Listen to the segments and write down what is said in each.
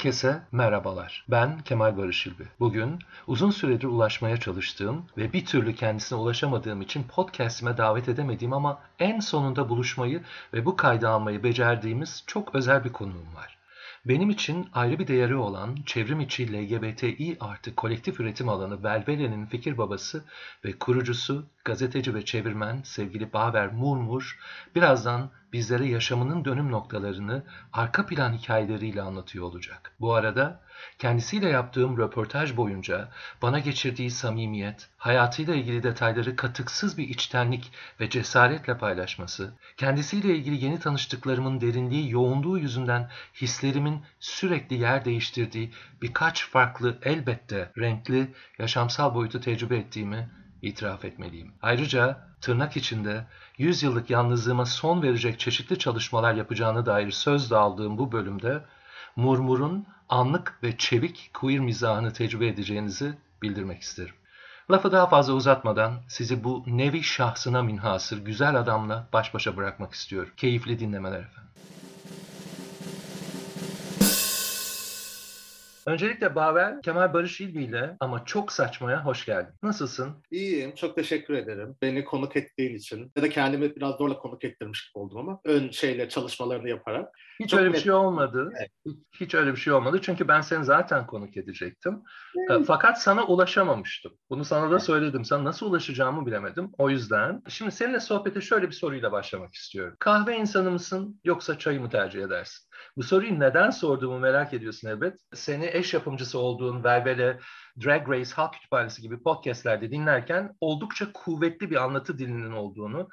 Herkese merhabalar. Ben Kemal Barış İlbi. Bugün uzun süredir ulaşmaya çalıştığım ve bir türlü kendisine ulaşamadığım için podcastime davet edemediğim ama en sonunda buluşmayı ve bu kaydı almayı becerdiğimiz çok özel bir konuğum var. Benim için ayrı bir değeri olan çevrim içi LGBTİ artı kolektif üretim alanı Velvele'nin fikir babası ve kurucusu, gazeteci ve çevirmen sevgili Baver Murmur birazdan bizlere yaşamının dönüm noktalarını arka plan hikayeleriyle anlatıyor olacak. Bu arada kendisiyle yaptığım röportaj boyunca bana geçirdiği samimiyet, hayatıyla ilgili detayları katıksız bir içtenlik ve cesaretle paylaşması, kendisiyle ilgili yeni tanıştıklarımın derinliği, yoğunluğu yüzünden hislerimin sürekli yer değiştirdiği birkaç farklı elbette renkli yaşamsal boyutu tecrübe ettiğimi itiraf etmeliyim. Ayrıca tırnak içinde 100 yıllık yalnızlığıma son verecek çeşitli çalışmalar yapacağını dair söz de aldığım bu bölümde Murmur'un anlık ve çevik queer mizahını tecrübe edeceğinizi bildirmek isterim. Lafı daha fazla uzatmadan sizi bu nevi şahsına minhasır güzel adamla baş başa bırakmak istiyorum. Keyifli dinlemeler efendim. Öncelikle Bavel, Kemal Barış İlbi ile ama çok saçmaya hoş geldin. Nasılsın? İyiyim, çok teşekkür ederim. Beni konuk ettiğin için. Ya da kendimi biraz zorla konuk ettirmiş gibi oldum ama ön şeyle çalışmalarını yaparak. Hiç çok öyle bir şey olmadı. Evet. Hiç öyle bir şey olmadı. Çünkü ben seni zaten konuk edecektim. Evet. Fakat sana ulaşamamıştım. Bunu sana da söyledim. Sana nasıl ulaşacağımı bilemedim. O yüzden şimdi seninle sohbete şöyle bir soruyla başlamak istiyorum. Kahve insanı mısın yoksa çayı mı tercih edersin? Bu soruyu neden sorduğumu merak ediyorsun elbet. Seni eş yapımcısı olduğun Velvele, Drag Race, Halk Kütüphanesi gibi podcastlerde dinlerken oldukça kuvvetli bir anlatı dilinin olduğunu,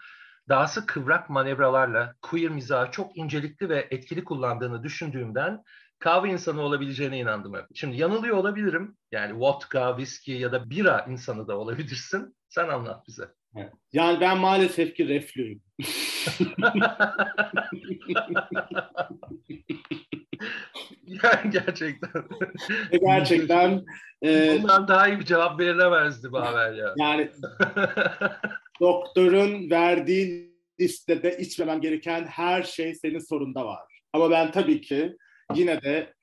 dahası kıvrak manevralarla queer mizahı çok incelikli ve etkili kullandığını düşündüğümden kahve insanı olabileceğine inandım hep. Şimdi yanılıyor olabilirim. Yani vodka, viski ya da bira insanı da olabilirsin. Sen anlat bize. Yani ben maalesef ki reflüyüm. yani gerçekten. Gerçekten. E, Bundan daha iyi bir cevap verilemezdi bu haber ya. Yani doktorun verdiği listede içmemem gereken her şey senin sorunda var. Ama ben tabii ki yine de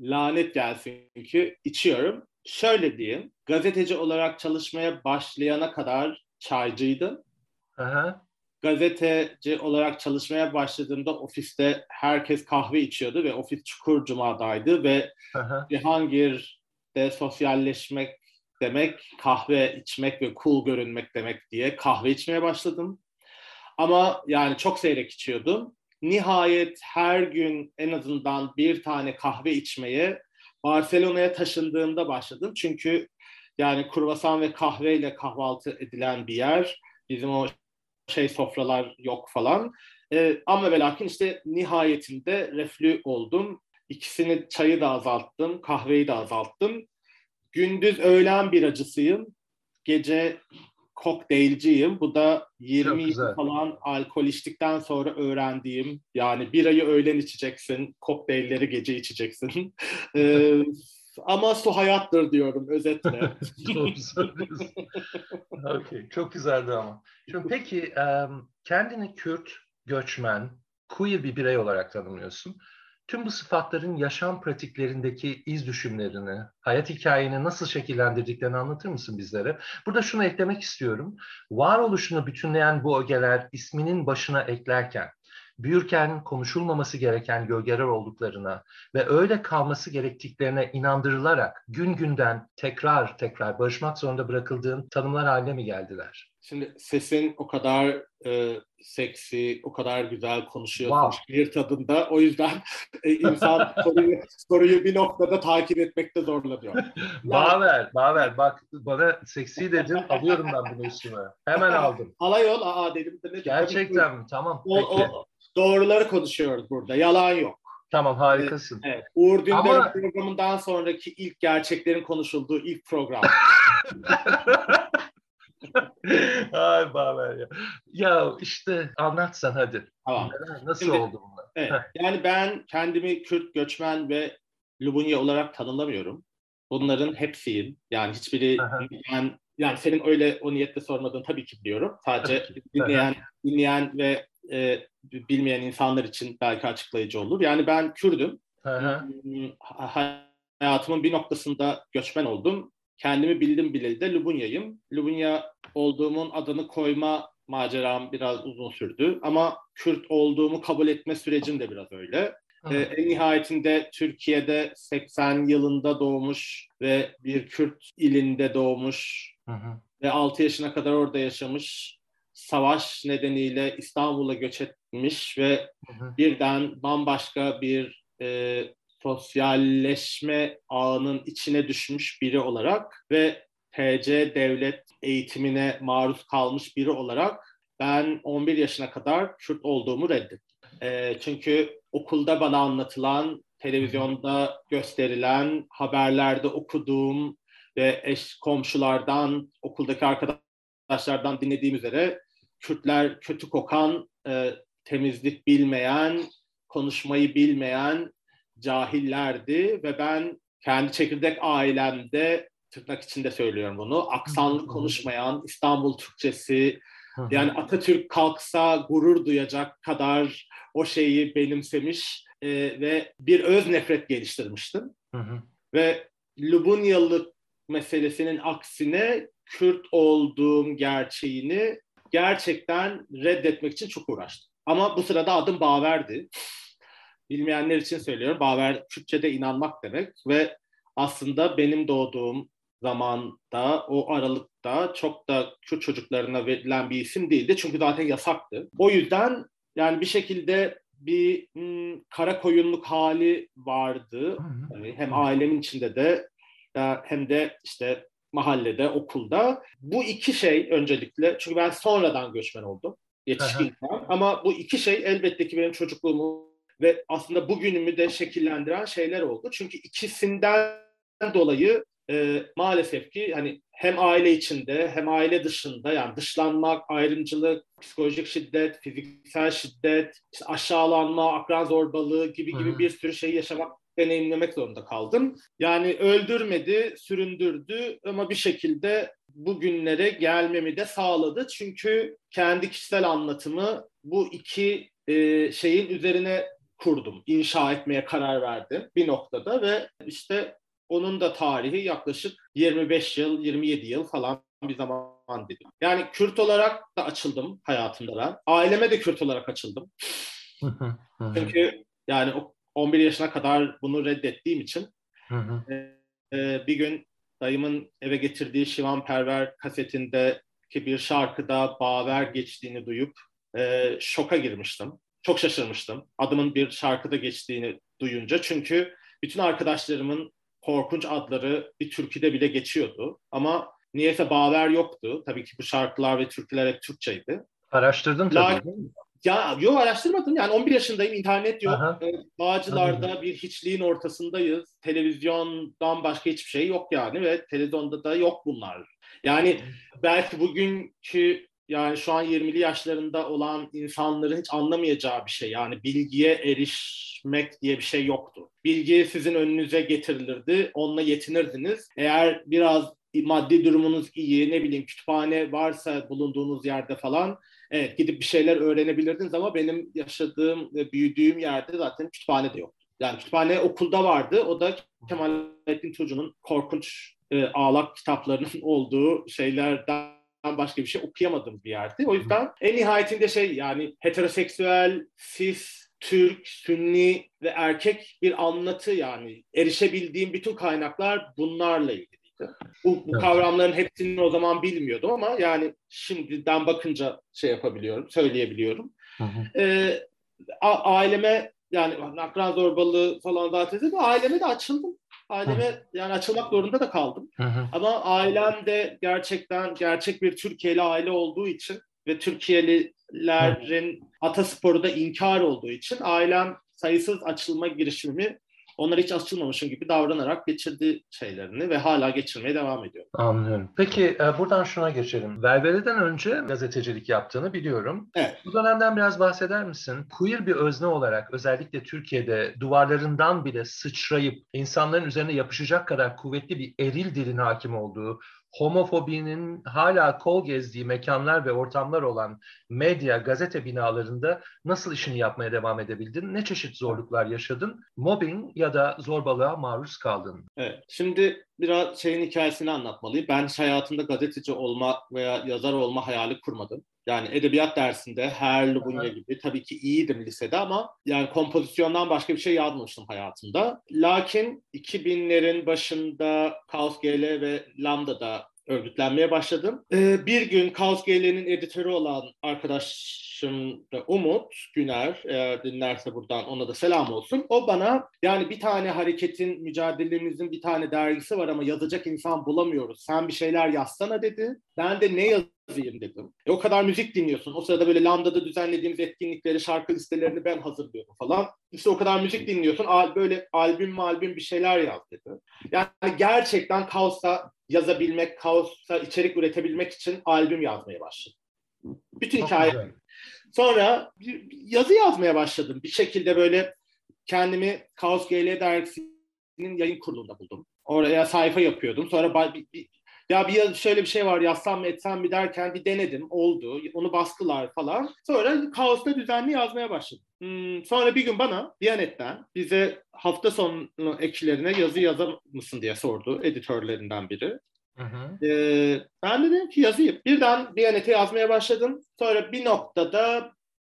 lanet gelsin ki içiyorum. Şöyle diyeyim, gazeteci olarak çalışmaya başlayana kadar çaycıydım. Aha. Gazeteci olarak çalışmaya başladığımda ofiste herkes kahve içiyordu ve ofis çukur cumadaydı ve. Cihangir'de sosyalleşmek demek kahve içmek ve cool görünmek demek diye kahve içmeye başladım. Ama yani çok seyrek içiyordum. Nihayet her gün en azından bir tane kahve içmeye Barcelona'ya taşındığımda başladım. Çünkü yani kruvasan ve kahveyle kahvaltı edilen bir yer. Bizim o şey sofralar yok falan. Ee, ama ve lakin işte nihayetinde reflü oldum. İkisini çayı da azalttım, kahveyi de azalttım. Gündüz öğlen bir acısıyım. Gece kokteylciyim. Bu da 20 yıl falan alkol içtikten sonra öğrendiğim yani bir ayı öğlen içeceksin, kokteylleri gece içeceksin. ee, ama su hayattır diyorum özetle. Doğru okay, çok güzeldi ama. Şimdi peki kendini Kürt, göçmen, queer bir birey olarak tanımlıyorsun. Tüm bu sıfatların yaşam pratiklerindeki iz düşümlerini, hayat hikayeni nasıl şekillendirdiklerini anlatır mısın bizlere? Burada şunu eklemek istiyorum. Varoluşunu bütünleyen bu ögeler isminin başına eklerken büyürken konuşulmaması gereken gölgeler olduklarına ve öyle kalması gerektiklerine inandırılarak gün günden tekrar tekrar barışmak zorunda bırakıldığın tanımlar haline mi geldiler? Şimdi sesin o kadar e, seksi, o kadar güzel konuşuyorsun wow. bir tadında. O yüzden e, insan soruyu, soruyu bir noktada takip etmekte zorlanıyor. Yani, Baver, Baver bak bana seksi dedin alıyorum ben bunu üstüme. Hemen aldım. Alayol aa dedim. De Gerçekten mi? Tamam. O, peki. O, doğruları konuşuyoruz burada. Yalan yok. Tamam harikasın. Evet. Uğur Dündar'ın Ama... programından sonraki ilk gerçeklerin konuşulduğu ilk program. Ay Baver ya. Ya işte anlatsan hadi. Tamam. Nasıl Şimdi, oldu bunlar? Evet. yani ben kendimi Kürt, göçmen ve Lubunya olarak tanımlamıyorum. Bunların hepsiyim. Yani hiçbiri yani, yani senin öyle o niyetle sormadığını tabii ki biliyorum. Sadece dinleyen, dinleyen ve e, bilmeyen insanlar için belki açıklayıcı olur. Yani ben Kürdüm. hayatımın bir noktasında göçmen oldum. Kendimi bildim bileli de Lubunya'yım. Lubunya olduğumun adını koyma maceram biraz uzun sürdü. Ama Kürt olduğumu kabul etme sürecim de biraz öyle. Ee, en nihayetinde Türkiye'de 80 yılında doğmuş ve bir Kürt ilinde doğmuş hı hı. ve 6 yaşına kadar orada yaşamış savaş nedeniyle İstanbul'a göç etmiş ve hı hı. birden bambaşka bir e, sosyalleşme ağının içine düşmüş biri olarak ve TC devlet eğitimine maruz kalmış biri olarak ben 11 yaşına kadar Kürt olduğumu reddettim. E, çünkü okulda bana anlatılan, televizyonda gösterilen, haberlerde okuduğum ve eş komşulardan, okuldaki arkadaşlardan dinlediğim üzere Kürtler kötü kokan, e, temizlik bilmeyen, konuşmayı bilmeyen cahillerdi ve ben kendi çekirdek ailemde tırnak içinde söylüyorum bunu. Aksanlı konuşmayan, İstanbul Türkçesi, yani Atatürk kalksa gurur duyacak kadar o şeyi benimsemiş e, ve bir öz nefret geliştirmiştim. Hı hı. Ve Lubunyalı meselesinin aksine Kürt olduğum gerçeğini gerçekten reddetmek için çok uğraştım. Ama bu sırada adım Baver'di. Bilmeyenler için söylüyorum. Baver Kürtçe'de inanmak demek ve aslında benim doğduğum zamanda o aralıkta çok da Kürt çocuklarına verilen bir isim değildi. Çünkü zaten yasaktı. O yüzden yani bir şekilde bir m, kara koyunluk hali vardı. Yani hem ailemin içinde de hem de işte mahallede, okulda. Bu iki şey öncelikle çünkü ben sonradan göçmen oldum yetişkinken ama bu iki şey elbette ki benim çocukluğumu ve aslında bugünümü de şekillendiren şeyler oldu. Çünkü ikisinden dolayı e, maalesef ki hani hem aile içinde hem aile dışında yani dışlanmak, ayrımcılık, psikolojik şiddet, fiziksel şiddet, işte aşağılanma, akran zorbalığı gibi gibi bir sürü şey yaşamak deneyimlemek zorunda kaldım. Yani öldürmedi, süründürdü ama bir şekilde bugünlere gelmemi de sağladı. Çünkü kendi kişisel anlatımı bu iki e, şeyin üzerine kurdum. inşa etmeye karar verdim bir noktada ve işte onun da tarihi yaklaşık 25 yıl, 27 yıl falan bir zaman dedim. Yani Kürt olarak da açıldım hayatımda ben. Aileme de Kürt olarak açıldım. Çünkü yani 11 yaşına kadar bunu reddettiğim için e, e, bir gün dayımın eve getirdiği Şivan Perver kasetinde ki bir şarkıda Baver geçtiğini duyup e, şoka girmiştim. Çok şaşırmıştım. Adımın bir şarkıda geçtiğini duyunca. Çünkü bütün arkadaşlarımın korkunç adları bir türküde bile geçiyordu. Ama niyeyse Baver yoktu. Tabii ki bu şarkılar ve türküler hep Türkçeydi. Araştırdın tabii mi? Ya yok araştırmadım. Yani 11 yaşındayım, internet yok. Aha. Ee, Bağcılar'da bir hiçliğin ortasındayız. Televizyondan başka hiçbir şey yok yani ve televizyonda da yok bunlar. Yani belki bugünkü yani şu an 20'li yaşlarında olan insanların hiç anlamayacağı bir şey. Yani bilgiye erişmek diye bir şey yoktu. Bilgi sizin önünüze getirilirdi, onunla yetinirdiniz. Eğer biraz maddi durumunuz iyi, ne bileyim kütüphane varsa bulunduğunuz yerde falan evet gidip bir şeyler öğrenebilirdiniz ama benim yaşadığım ve büyüdüğüm yerde zaten kütüphane de yoktu. Yani kütüphane okulda vardı. O da Kemalettin Tuğcu'nun korkunç e, ağlak kitaplarının olduğu şeylerden başka bir şey okuyamadığım bir yerdi. O yüzden en nihayetinde şey yani heteroseksüel, cis, Türk, Sünni ve erkek bir anlatı yani erişebildiğim bütün kaynaklar bunlarla Bu, bu evet. kavramların hepsini o zaman bilmiyordum ama yani şimdiden bakınca şey yapabiliyorum, söyleyebiliyorum. Hı hı. Ee, aileme yani akran zorbalığı falan zaten ama aileme de açıldım. Aileme hı. yani açılmak zorunda da kaldım. Hı hı. Ama ailem de gerçekten gerçek bir Türkiye'li aile olduğu için ve Türkiye'lilerin atasporu da inkar olduğu için ailem sayısız açılma girişimimi onlar hiç açılmamışım gibi davranarak geçirdi şeylerini ve hala geçirmeye devam ediyor. Anlıyorum. Peki e, buradan şuna geçelim. Velvele'den önce gazetecilik yaptığını biliyorum. Evet. Bu dönemden biraz bahseder misin? Queer bir özne olarak özellikle Türkiye'de duvarlarından bile sıçrayıp insanların üzerine yapışacak kadar kuvvetli bir eril dilin hakim olduğu homofobinin hala kol gezdiği mekanlar ve ortamlar olan medya, gazete binalarında nasıl işini yapmaya devam edebildin? Ne çeşit zorluklar yaşadın? Mobbing ya da zorbalığa maruz kaldın? Evet. Şimdi biraz şeyin hikayesini anlatmalıyım. Ben hayatımda gazeteci olma veya yazar olma hayali kurmadım. Yani edebiyat dersinde her Lubunya gibi tabii ki iyiydim lisede ama yani kompozisyondan başka bir şey yazmamıştım hayatımda. Lakin 2000'lerin başında Kaos GL ve Lambda'da örgütlenmeye başladım. Ee, bir gün Kaos GL'nin editörü olan arkadaşım da Umut Güner, eğer dinlerse buradan ona da selam olsun. O bana yani bir tane hareketin, mücadelemizin bir tane dergisi var ama yazacak insan bulamıyoruz. Sen bir şeyler yazsana dedi. Ben de ne yazayım dedim. E, o kadar müzik dinliyorsun. O sırada böyle Lambda'da düzenlediğimiz etkinlikleri, şarkı listelerini ben hazırlıyordum falan. İşte o kadar müzik dinliyorsun. Al, böyle albüm albüm bir şeyler yaz dedi. Yani gerçekten kaosta yazabilmek, kaosta içerik üretebilmek için albüm yazmaya başladım. Bütün Çok hikaye. güzel. Sonra bir- yazı yazmaya başladım. Bir şekilde böyle kendimi Kaos GL dergisinin yayın kurulunda buldum. Oraya sayfa yapıyordum. Sonra bir, bir- ya bir şöyle bir şey var yazsam mı etsem mi derken bir denedim. Oldu. Onu bastılar falan. Sonra Kaos'ta düzenli yazmaya başladım. Hmm, sonra bir gün bana Diyanet'ten bize hafta sonu ekçilerine yazı yazar mısın diye sordu editörlerinden biri. Hı hı. Ee, ben de dedim ki yazayım. Birden Diyanet'e yazmaya başladım. Sonra bir noktada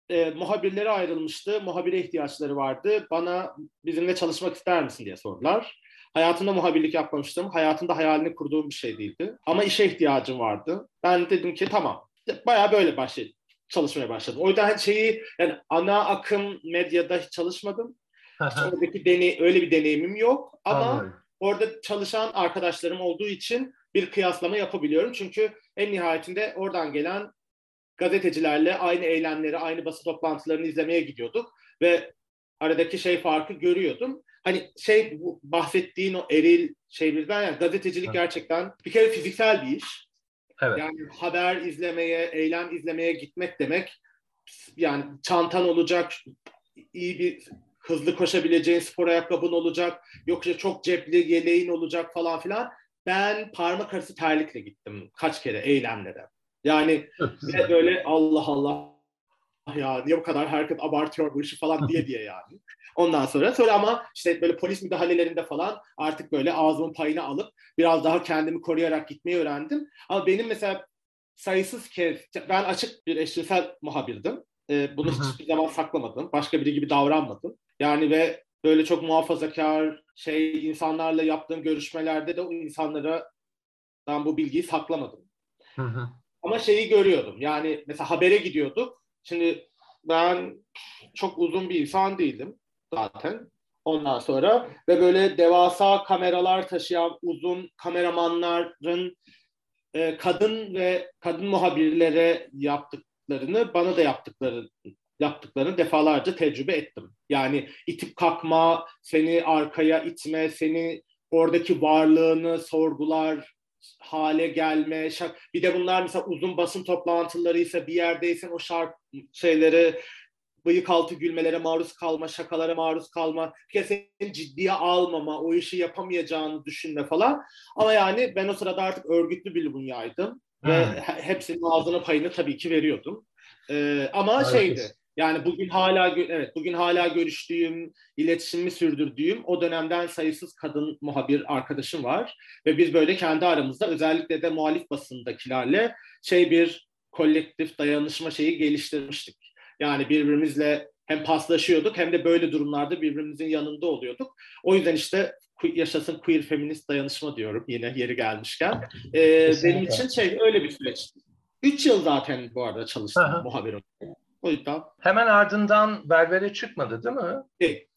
e, muhabirlere ayrılmıştı. Muhabire ihtiyaçları vardı. Bana bizimle çalışmak ister misin diye sordular. Hayatımda muhabirlik yapmamıştım. Hayatımda hayalini kurduğum bir şey değildi. Ama işe ihtiyacım vardı. Ben dedim ki tamam. Bayağı böyle başladım. Çalışmaya başladım. O yüzden şeyi yani ana akım medyada hiç çalışmadım. Oradaki deney, öyle bir deneyimim yok. Ama Anladım. orada çalışan arkadaşlarım olduğu için bir kıyaslama yapabiliyorum. Çünkü en nihayetinde oradan gelen gazetecilerle aynı eylemleri, aynı basın toplantılarını izlemeye gidiyorduk ve aradaki şey farkı görüyordum. Hani şey bu bahsettiğin o eril şeylerden yani gazetecilik Evet. gerçekten bir kere fiziksel bir iş. Evet. Yani haber izlemeye, eylem izlemeye gitmek demek yani çantan olacak, iyi bir hızlı koşabileceğin spor ayakkabın olacak, yoksa çok cepli yeleğin olacak falan filan. Ben parmak arası terlikle gittim kaç kere eylemlere. Yani böyle Allah Allah ya niye bu kadar herkes abartıyor bu işi falan diye diye yani. Ondan sonra sonra ama işte böyle polis müdahalelerinde falan artık böyle ağzımın payını alıp biraz daha kendimi koruyarak gitmeyi öğrendim. Ama benim mesela sayısız kez ben açık bir eşcinsel muhabirdim. Ee, bunu hiçbir zaman saklamadım. Başka biri gibi davranmadım. Yani ve böyle çok muhafazakar şey insanlarla yaptığım görüşmelerde de o insanlara ben bu bilgiyi saklamadım. Hı hı. Ama şeyi görüyordum. Yani mesela habere gidiyorduk. Şimdi ben çok uzun bir insan değildim zaten. Ondan sonra ve böyle devasa kameralar taşıyan uzun kameramanların e, kadın ve kadın muhabirlere yaptıklarını bana da yaptıkları yaptıklarını defalarca tecrübe ettim. Yani itip kalkma, seni arkaya itme, seni oradaki varlığını sorgular hale gelme. şak- Bir de bunlar mesela uzun basın toplantılarıysa bir yerdeysen o şarkı şeyleri bıyık altı gülmelere maruz kalma, şakalara maruz kalma, seni ciddiye almama, o işi yapamayacağını düşünme falan. Ama yani ben o sırada artık örgütlü bir lubunyaydım ve Hmm. he- hepsinin ağzına payını tabii ki veriyordum. Ee, ama Harikasın. şeydi, yani bugün hala evet bugün hala görüştüğüm, iletişimimi sürdürdüğüm o dönemden sayısız kadın muhabir arkadaşım var ve biz böyle kendi aramızda özellikle de muhalif basındakilerle şey bir kolektif dayanışma şeyi geliştirmiştik. Yani birbirimizle hem paslaşıyorduk hem de böyle durumlarda birbirimizin yanında oluyorduk. O yüzden işte yaşasın queer feminist dayanışma diyorum yine yeri gelmişken. Ee, benim için şey öyle bir süreç. Üç yıl zaten bu arada çalıştım Aha. muhabir olarak. O yüzden Hemen ardından berbere çıkmadı değil mi? Değil.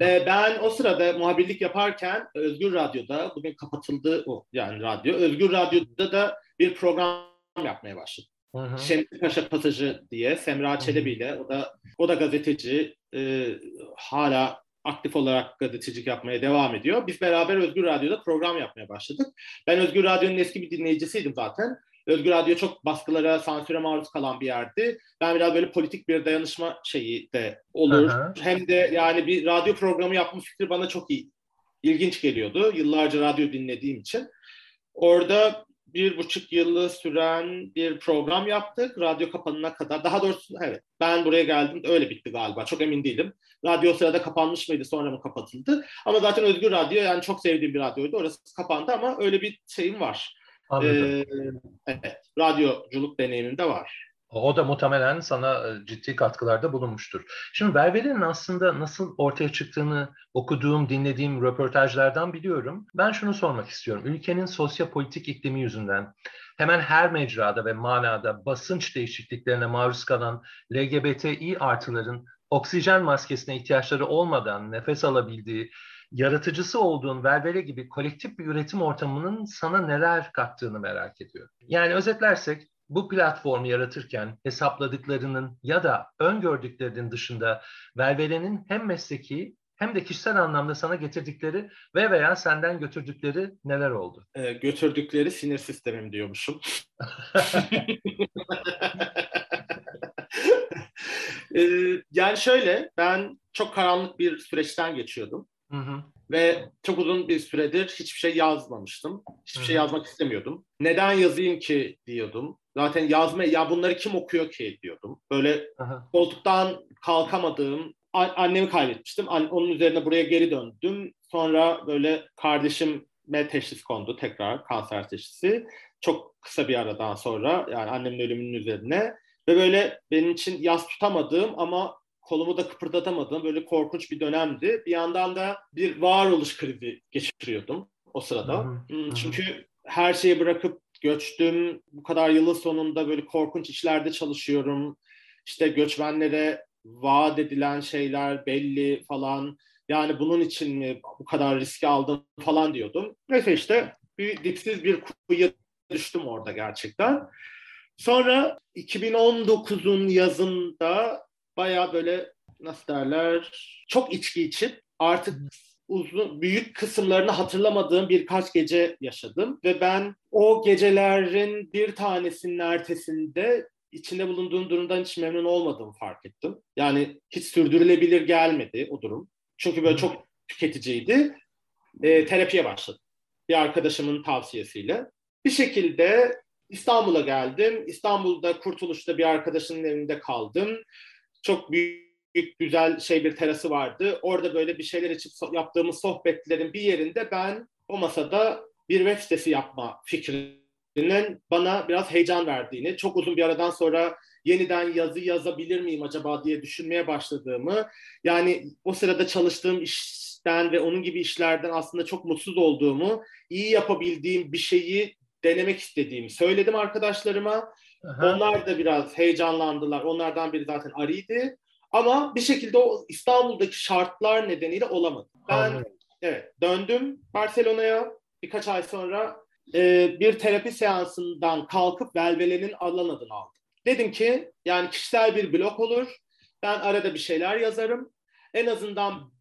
Ee, ben o sırada muhabirlik yaparken Özgür Radyo'da, bugün kapatıldı o yani radyo, Özgür Radyo'da da bir program yapmaya başladım. Hı hı. Şemsi Paşa Pasajı diye Semra Çelebi ile o da o da gazeteci e, hala aktif olarak gazetecilik yapmaya devam ediyor. Biz beraber Özgür Radyo'da program yapmaya başladık. Ben Özgür Radyo'nun eski bir dinleyicisiydim zaten. Özgür Radyo çok baskılara, sansüre maruz kalan bir yerdi. Ben biraz böyle politik bir dayanışma şeyi de olur. Hı hı. Hem de yani bir radyo programı yapma fikri bana çok iyi, ilginç geliyordu. Yıllarca radyo dinlediğim için. Orada bir buçuk yılı süren bir program yaptık. Radyo kapanına kadar. Daha doğrusu evet ben buraya geldim öyle bitti galiba. Çok emin değilim. Radyo sırada kapanmış mıydı sonra mı kapatıldı? Ama zaten Özgür Radyo yani çok sevdiğim bir radyoydu. Orası kapandı ama öyle bir şeyim var. Anladım. Ee, evet, radyoculuk deneyimim de var. O da muhtemelen sana e, ciddi katkılarda bulunmuştur. Şimdi Velvele'nin aslında nasıl ortaya çıktığını okuduğum, dinlediğim röportajlardan biliyorum. Ben şunu sormak istiyorum. Ülkenin sosyopolitik iklimi yüzünden hemen her mecrada ve manada basınç değişikliklerine maruz kalan LGBTİ artıların oksijen maskesine ihtiyaçları olmadan nefes alabildiği, yaratıcısı olduğun Velvele gibi kolektif bir üretim ortamının sana neler kattığını merak ediyorum. Yani özetlersek bu platformu yaratırken hesapladıklarının ya da öngördüklerinin dışında Velvele'nin hem mesleki hem de kişisel anlamda sana getirdikleri ve veya senden götürdükleri neler oldu? Ee, götürdükleri sinir sistemim diyormuşum. ee, yani şöyle, ben çok karanlık bir süreçten geçiyordum. Hı hı. Ve çok uzun bir süredir hiçbir şey yazmamıştım. Hiçbir şey Hı hı. yazmak istemiyordum. Neden yazayım ki diyordum. Zaten yazma, ya bunları kim okuyor ki diyordum. Böyle Aha. koltuktan kalkamadığım, a- annemi kaybetmiştim. An- onun üzerine buraya geri döndüm. Sonra böyle kardeşime teşhis kondu tekrar kanser teşhisi. Çok kısa bir aradan sonra yani annemin ölümünün üzerine. Ve böyle benim için yas tutamadığım ama kolumu da kıpırdatamadığım böyle korkunç bir dönemdi. Bir yandan da bir varoluş krizi geçiriyordum o sırada. Hı hı, Hmm. Çünkü her şeyi bırakıp göçtüm. Bu kadar yılın sonunda böyle korkunç işlerde çalışıyorum. İşte göçmenlere vaat edilen şeyler belli falan. Yani bunun için mi bu kadar riski aldım falan diyordum. Neyse işte bir dipsiz bir kuyuya düştüm orada gerçekten. Sonra 2019'un yazında baya böyle nasıl derler çok içki içip artık uzun büyük kısımlarını hatırlamadığım birkaç gece yaşadım ve ben o gecelerin bir tanesinin ertesinde içinde bulunduğum durumdan hiç memnun olmadığımı fark ettim. Yani hiç sürdürülebilir gelmedi o durum. Çünkü böyle çok tüketiciydi. E, terapiye başladım. Bir arkadaşımın tavsiyesiyle. Bir şekilde İstanbul'a geldim. İstanbul'da Kurtuluş'ta bir arkadaşının evinde kaldım. Çok büyük güzel şey bir terası vardı. Orada böyle bir şeyler içip so- yaptığımız sohbetlerin bir yerinde ben o masada bir web sitesi yapma fikrinin bana biraz heyecan verdiğini, çok uzun bir aradan sonra yeniden yazı yazabilir miyim acaba diye düşünmeye başladığımı, yani o sırada çalıştığım işten ve onun gibi işlerden aslında çok mutsuz olduğumu, iyi yapabildiğim bir şeyi denemek istediğimi söyledim arkadaşlarıma. Aha. Onlar da biraz heyecanlandılar. Onlardan biri zaten Ari'ydi. Ama bir şekilde o İstanbul'daki şartlar nedeniyle olamadı. Ben Anladım. evet döndüm Barcelona'ya birkaç ay sonra e, bir terapi seansından kalkıp Velvele'nin alan adını aldım. Dedim ki yani kişisel bir blog olur. Ben arada bir şeyler yazarım. En azından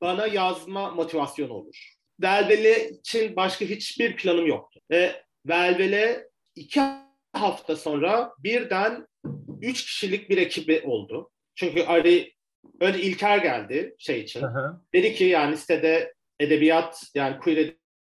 bana yazma motivasyonu olur. Velvele için başka hiçbir planım yoktu. Ve Velvele iki hafta sonra birden üç kişilik bir ekibi oldu. Çünkü Ari önce İlker geldi şey için. Aha. Dedi ki yani sitede edebiyat yani queer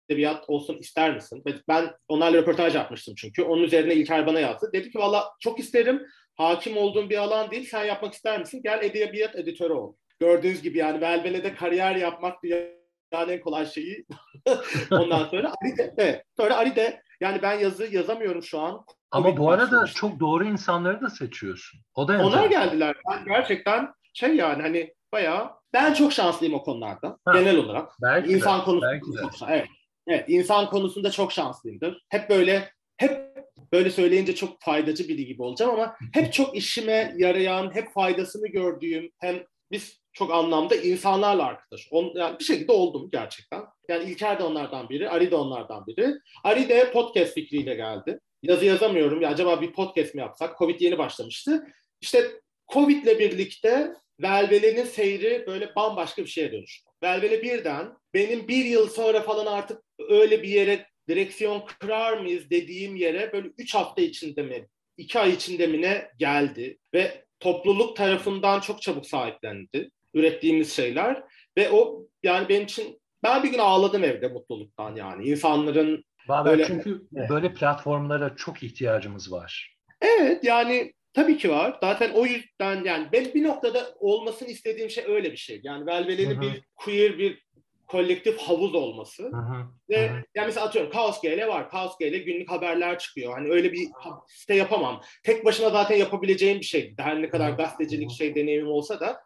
edebiyat olsun ister misin? Ben onlarla röportaj yapmıştım çünkü. Onun üzerine İlker bana yazdı. Dedi ki valla çok isterim. Hakim olduğum bir alan değil. Sen yapmak ister misin? Gel edebiyat editörü ol. Gördüğünüz gibi yani Velvele'de kariyer yapmak dünyanın en kolay şeyi. Ondan sonra Ali de, evet. Sonra Ali de yani ben yazı yazamıyorum şu an. Ama Covid bu arada başlamış. çok doğru insanları da seçiyorsun. O da Onlar geldiler. Ben gerçekten şey yani hani bayağı ben çok şanslıyım o konularda Ha. genel olarak. Belki de, İnsan konusunda belki de. evet. Evet, insan konusunda çok şanslıyımdır. Hep böyle hep böyle söyleyince çok faydacı biri gibi olacağım ama hep çok işime yarayan, hep faydasını gördüğüm hem biz çok anlamda insanlarla arkadaş. On, yani bir şekilde oldum gerçekten. Yani İlker de onlardan biri, Ari de onlardan biri. Ari de podcast fikriyle geldi. Yazı yazamıyorum. Ya acaba bir podcast mi yapsak? Covid yeni başlamıştı. İşte Covid'le birlikte Velvele'nin seyri böyle bambaşka bir şeye dönüştü. Velvele birden benim bir yıl sonra falan artık öyle bir yere direksiyon kırar mıyız dediğim yere böyle üç hafta içinde mi, iki ay içinde mi ne geldi ve topluluk tarafından çok çabuk sahiplendi ürettiğimiz şeyler ve o yani benim için ben bir gün ağladım evde mutluluktan yani insanların Baber, böyle, çünkü evet. böyle platformlara çok ihtiyacımız var. Evet yani tabii ki var. Zaten o yüzden yani ben bir noktada olmasını istediğim şey öyle bir şey. Yani Velvele'nin bir queer bir kolektif havuz olması. Hı hı, Ve hı. yani mesela atıyorum Kaos GL var. Kaos GL günlük haberler çıkıyor. Hani öyle bir site yapamam. Tek başına zaten yapabileceğim bir şey. Her ne kadar gazetecilik şey deneyimim olsa da.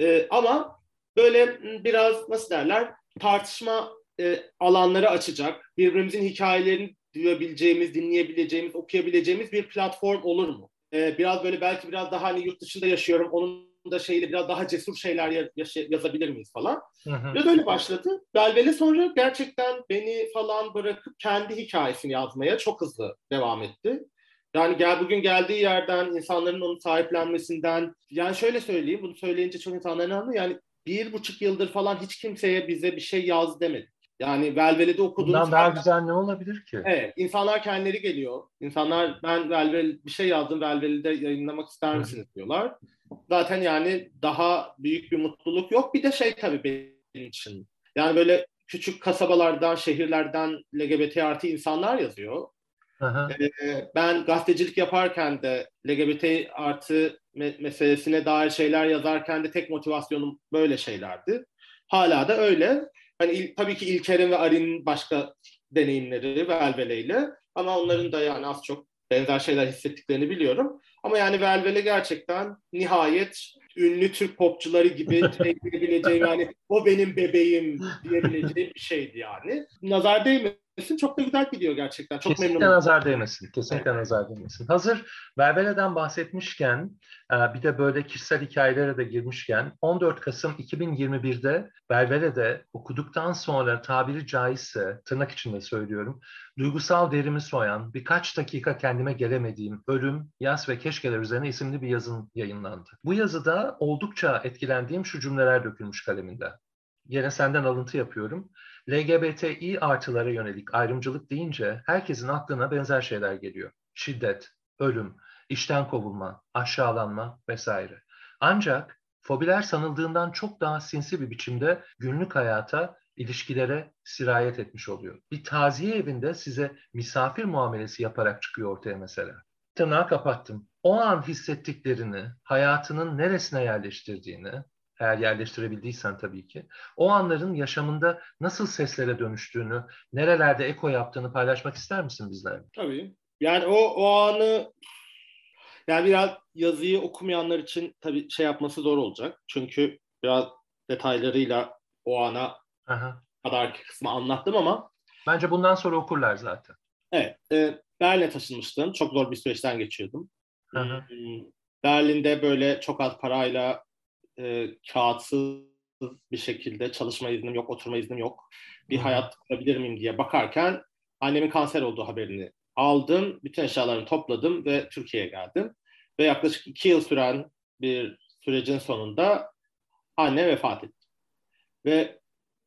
Ee, ama böyle biraz nasıl derler tartışma e, alanları açacak, birbirimizin hikayelerini duyabileceğimiz, dinleyebileceğimiz, okuyabileceğimiz bir platform olur mu? Ee, biraz böyle belki biraz daha hani yurt dışında yaşıyorum, onun da şeyle biraz daha cesur şeyler yazabilir miyiz falan. Hı. Biraz öyle başladı. Belvele sonra gerçekten beni falan bırakıp kendi hikayesini yazmaya çok hızlı devam etti. Yani gel bugün geldiği yerden insanların onu sahiplenmesinden yani şöyle söyleyeyim bunu söyleyince çok insanların anlıyor yani bir buçuk yıldır falan hiç kimseye bize bir şey yaz demedi. Yani Velvele'de okuduğunuz... Bundan daha güzel ne olabilir ki? Evet. insanlar kendileri geliyor. İnsanlar ben Velvel bir şey yazdım Velvele'de yayınlamak ister misiniz diyorlar. Zaten yani daha büyük bir mutluluk yok. Bir de şey tabii benim için. Yani böyle küçük kasabalardan, şehirlerden LGBT artı insanlar yazıyor. Aha. Ee, ben gazetecilik yaparken de LGBT artı me- meselesine dair şeyler yazarken de tek motivasyonum böyle şeylerdi. Hala da öyle. Hani il, tabii ki İlker'in ve Arin'in başka deneyimleri Velvele ile ama onların da yani az çok benzer şeyler hissettiklerini biliyorum. Ama yani Velvele gerçekten nihayet ünlü Türk popçuları gibi diyebileceğim yani o benim bebeğim diyebileceğim bir şeydi yani. Nazar değmesin değmesin. Çok da güzel gidiyor gerçekten. Çok Kesinlikle memnunum. nazar değmesin. Kesinlikle evet. nazar değmesin. Hazır Verbele'den bahsetmişken e, bir de böyle kişisel hikayelere de girmişken 14 Kasım 2021'de Verbele'de okuduktan sonra tabiri caizse tırnak içinde söylüyorum duygusal derimi soyan birkaç dakika kendime gelemediğim ölüm, yaz ve keşkeler üzerine isimli bir yazın yayınlandı. Bu yazıda oldukça etkilendiğim şu cümleler dökülmüş kaleminde. Yine senden alıntı yapıyorum. LGBTİ artılara yönelik ayrımcılık deyince herkesin aklına benzer şeyler geliyor. Şiddet, ölüm, işten kovulma, aşağılanma vesaire. Ancak fobiler sanıldığından çok daha sinsi bir biçimde günlük hayata, ilişkilere sirayet etmiş oluyor. Bir taziye evinde size misafir muamelesi yaparak çıkıyor ortaya mesela. Tırnağı kapattım. O an hissettiklerini, hayatının neresine yerleştirdiğini, eğer yerleştirebildiysen tabii ki. O anların yaşamında nasıl seslere dönüştüğünü, nerelerde eko yaptığını paylaşmak ister misin bizlerle? Tabii. Yani o, o anı yani biraz yazıyı okumayanlar için tabii şey yapması zor olacak. Çünkü biraz detaylarıyla o ana Aha. kadar kısmı anlattım ama Bence bundan sonra okurlar zaten. Evet. E, Berlin'e taşınmıştım. Çok zor bir süreçten geçiyordum. Hı hmm, Berlin'de böyle çok az parayla e, kağıtsız bir şekilde çalışma iznim yok, oturma iznim yok. Bir hayat kurabilir miyim diye bakarken annemin kanser olduğu haberini aldım. Bütün eşyalarımı topladım ve Türkiye'ye geldim. Ve yaklaşık iki yıl süren bir sürecin sonunda anne vefat etti. Ve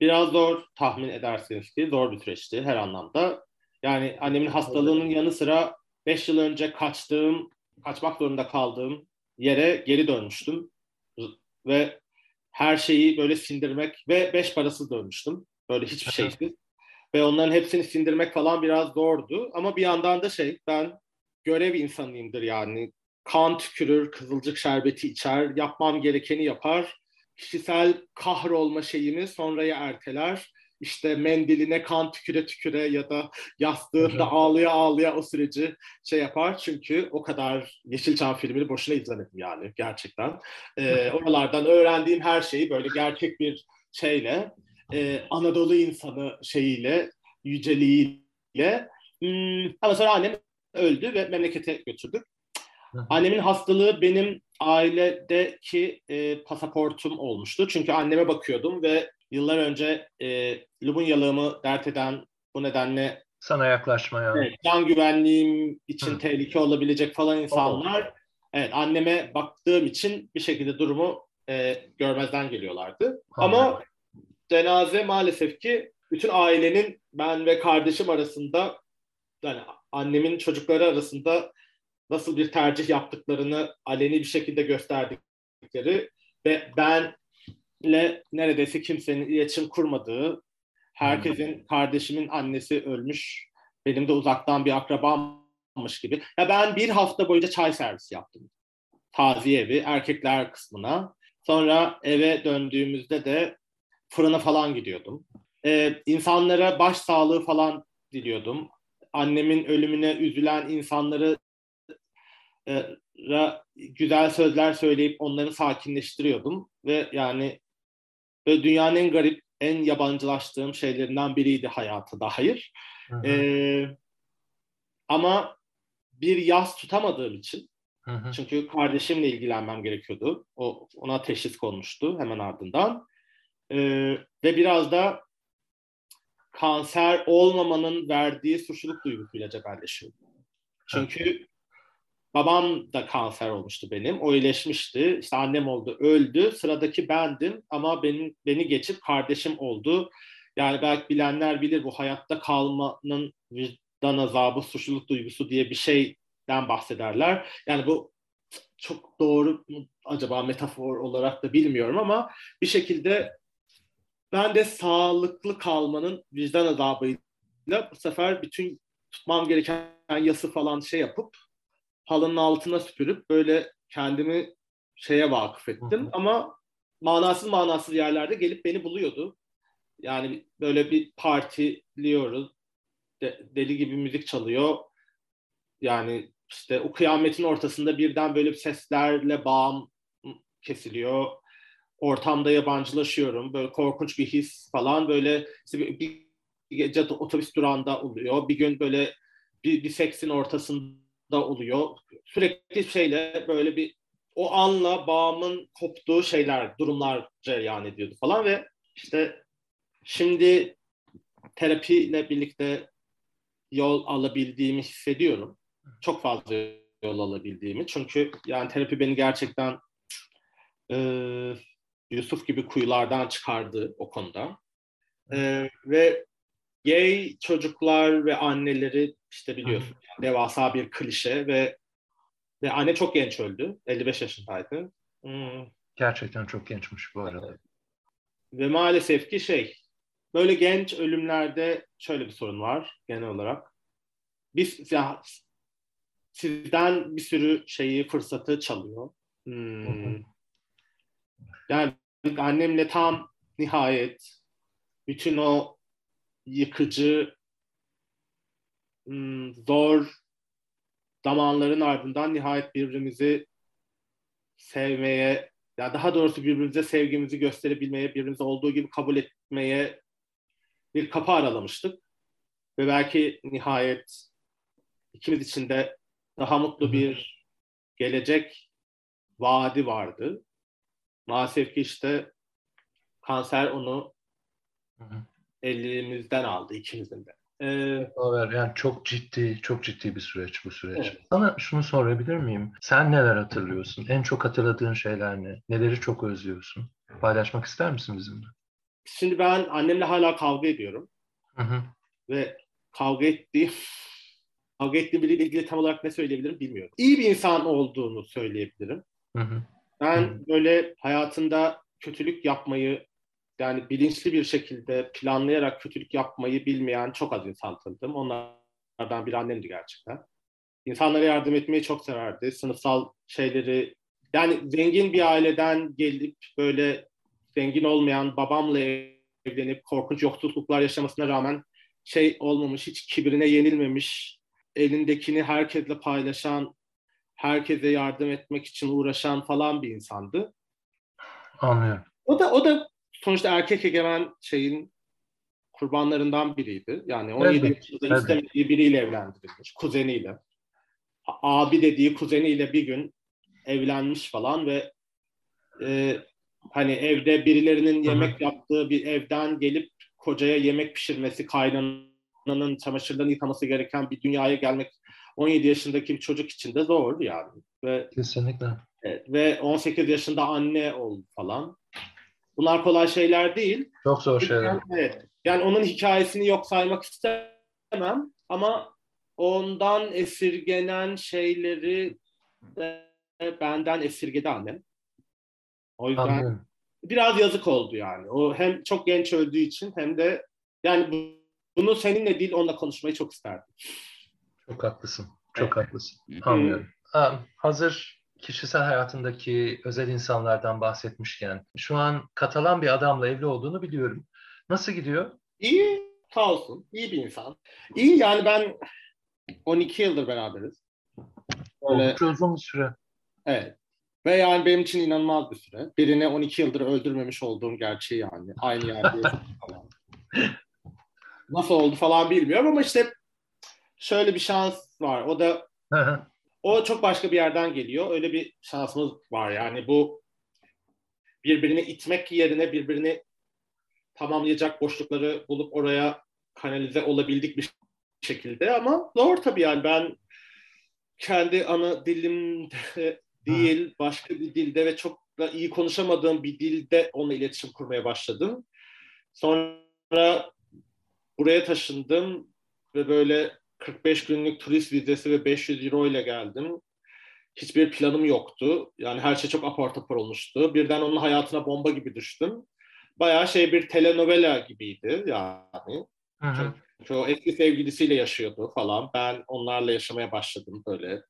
biraz zor tahmin edersiniz ki zor bir süreçti her anlamda. Yani annemin hastalığının yanı sıra 5 yıl önce kaçtığım, kaçmak zorunda kaldığım yere geri dönmüştüm ve her şeyi böyle sindirmek ve beş parasız dönmüştüm. Böyle hiçbir şeysiz. ve onların hepsini sindirmek falan biraz zordu. Ama bir yandan da şey ben görev insanıyımdır yani. Kan tükürür, kızılcık şerbeti içer, yapmam gerekeni yapar. Kişisel kahrolma şeyimi sonraya erteler işte mendiline kan tüküre tüküre ya da yastığında ağlıya ağlıya o süreci şey yapar. Çünkü o kadar Yeşilçam filmini boşuna izlemedim yani gerçekten. Ee, oralardan öğrendiğim her şeyi böyle gerçek bir şeyle e, Anadolu insanı şeyiyle, yüceliğiyle hmm, ama sonra annem öldü ve memlekete götürdük. Annemin hastalığı benim ailedeki e, pasaportum olmuştu. Çünkü anneme bakıyordum ve yıllar önce e, Lubunyalığımı dert eden bu nedenle sana yaklaşmaya. Evet, can güvenliğim için Hı. tehlike olabilecek falan insanlar oh. evet anneme baktığım için bir şekilde durumu e, görmezden geliyorlardı. Ha. Ama cenaze maalesef ki bütün ailenin ben ve kardeşim arasında yani annemin çocukları arasında nasıl bir tercih yaptıklarını aleni bir şekilde gösterdikleri ve ben ile neredeyse kimsenin iletişim kurmadığı, herkesin kardeşimin annesi ölmüş benim de uzaktan bir akrabammış gibi. Ya ben bir hafta boyunca çay servisi yaptım. Taziye evi, erkekler kısmına. Sonra eve döndüğümüzde de fırına falan gidiyordum. Ee, insanlara baş sağlığı falan diliyordum. Annemin ölümüne üzülen insanları e, güzel sözler söyleyip onları sakinleştiriyordum ve yani böyle dünyanın en garip, en yabancılaştığım şeylerinden biriydi hayata dair. Ee, ama bir yaz tutamadığım için hı hı. çünkü kardeşimle ilgilenmem gerekiyordu. O ona teşhis konmuştu hemen ardından. Ee, ve biraz da kanser olmamanın verdiği suçluluk duygusuyla cebelleşiyorum. Çünkü babam da kanser olmuştu benim. O iyileşmişti. İşte annem oldu, öldü. Sıradaki bendim ama benim beni geçip kardeşim oldu. Yani belki bilenler bilir bu hayatta kalmanın vicdan azabı, suçluluk duygusu diye bir şeyden bahsederler. Yani bu çok doğru mu acaba metafor olarak da bilmiyorum ama bir şekilde ben de sağlıklı kalmanın vicdan azabıyla bu sefer bütün tutmam gereken yası falan şey yapıp halının altına süpürüp böyle kendimi şeye vakıf ettim. Hı hı. Ama manasız manasız yerlerde gelip beni buluyordu. Yani böyle bir partiliyoruz. De, deli gibi müzik çalıyor. Yani işte o kıyametin ortasında birden böyle bir seslerle bağım kesiliyor. Ortamda yabancılaşıyorum. Böyle korkunç bir his falan. Böyle işte bir, bir gece otobüs durağında oluyor. Bir gün böyle bir, bir seksin ortasında oluyor. Sürekli şeyle böyle bir o anla bağımın koptuğu şeyler, durumlar cereyan ediyordu falan ve işte Şimdi terapiyle birlikte yol alabildiğimi hissediyorum. Çok fazla yol alabildiğimi. Çünkü yani terapi beni gerçekten e, Yusuf gibi kuyulardan çıkardı o konuda. E, ve gay çocuklar ve anneleri işte biliyorsun yani devasa bir klişe ve ve anne çok genç öldü. 55 yaşındaydı. Hmm. Gerçekten çok gençmiş bu arada. Ve maalesef ki şey Böyle genç ölümlerde şöyle bir sorun var genel olarak. Biz ya, sizden bir sürü şeyi, fırsatı çalıyor. Hmm. Yani annemle tam nihayet bütün o yıkıcı, zor zamanların ardından nihayet birbirimizi sevmeye, ya daha doğrusu birbirimize sevgimizi gösterebilmeye, birbirimizi olduğu gibi kabul etmeye bir kapı aralamıştık. Ve belki nihayet ikimiz için de daha mutlu bir gelecek vaadi vardı. Maalesef ki işte kanser onu elimizden aldı ikimizin de. Ee, yani çok ciddi, çok ciddi bir süreç bu süreç. Evet. Sana şunu sorabilir miyim? Sen neler hatırlıyorsun? En çok hatırladığın şeyler ne? Neleri çok özlüyorsun? Paylaşmak ister misin bizimle? Şimdi ben annemle hala kavga ediyorum. Hı hı. Ve kavga ettiğim kavga ettiğim biriyle ilgili tam olarak ne söyleyebilirim bilmiyorum. İyi bir insan olduğunu söyleyebilirim. Hı hı. Ben hı. böyle hayatında kötülük yapmayı yani bilinçli bir şekilde planlayarak kötülük yapmayı bilmeyen çok az insan tanıdım. Onlardan bir annemdi gerçekten. İnsanlara yardım etmeyi çok severdi. Sınıfsal şeyleri yani zengin bir aileden gelip böyle zengin olmayan babamla evlenip korkunç yoksulluklar yaşamasına rağmen şey olmamış, hiç kibrine yenilmemiş, elindekini herkesle paylaşan, herkese yardım etmek için uğraşan falan bir insandı. Anlıyorum. O da o da sonuçta erkek egemen şeyin kurbanlarından biriydi. Yani 17 evet, yaşında evet. istemediği biriyle evlendirilmiş, kuzeniyle. Abi dediği kuzeniyle bir gün evlenmiş falan ve e, hani evde birilerinin yemek Hı-hı. yaptığı bir evden gelip kocaya yemek pişirmesi, kaynananın çamaşırlarını yıkaması gereken bir dünyaya gelmek 17 yaşındaki bir çocuk için de zor yani. Ve, Kesinlikle. Evet, ve 18 yaşında anne oldu falan. Bunlar kolay şeyler değil. Çok zor şeyler. Yani, evet. Yani onun hikayesini yok saymak istemem ama ondan esirgenen şeyleri de benden esirgedi annem. O yüzden Anladım. biraz yazık oldu yani. O hem çok genç öldüğü için hem de yani bunu seninle değil onunla konuşmayı çok isterdim. Çok haklısın. Çok evet. haklısın. Anlıyorum. Ha, hazır kişisel hayatındaki özel insanlardan bahsetmişken şu an Katalan bir adamla evli olduğunu biliyorum. Nasıl gidiyor? İyi, sağ olsun. İyi bir insan. İyi yani ben 12 yıldır beraberiz. Öyle, Oldukça uzun bir süre. Evet. Ve yani benim için inanılmaz bir süre. Birini 12 yıldır öldürmemiş olduğum gerçeği yani. Aynı yerde falan. Nasıl oldu falan bilmiyorum ama işte şöyle bir şans var. O da o çok başka bir yerden geliyor. Öyle bir şansımız var yani bu birbirini itmek yerine birbirini tamamlayacak boşlukları bulup oraya kanalize olabildik bir şekilde ama zor tabii yani ben kendi ana dilimde değil başka bir dilde ve çok da iyi konuşamadığım bir dilde onunla iletişim kurmaya başladım. Sonra buraya taşındım ve böyle 45 günlük turist vizesi ve 500 euro ile geldim. Hiçbir planım yoktu. Yani her şey çok apar topar olmuştu. Birden onun hayatına bomba gibi düştüm. Bayağı şey bir telenovela gibiydi yani. Hı. Çünkü o eski sevgilisiyle yaşıyordu falan. Ben onlarla yaşamaya başladım böyle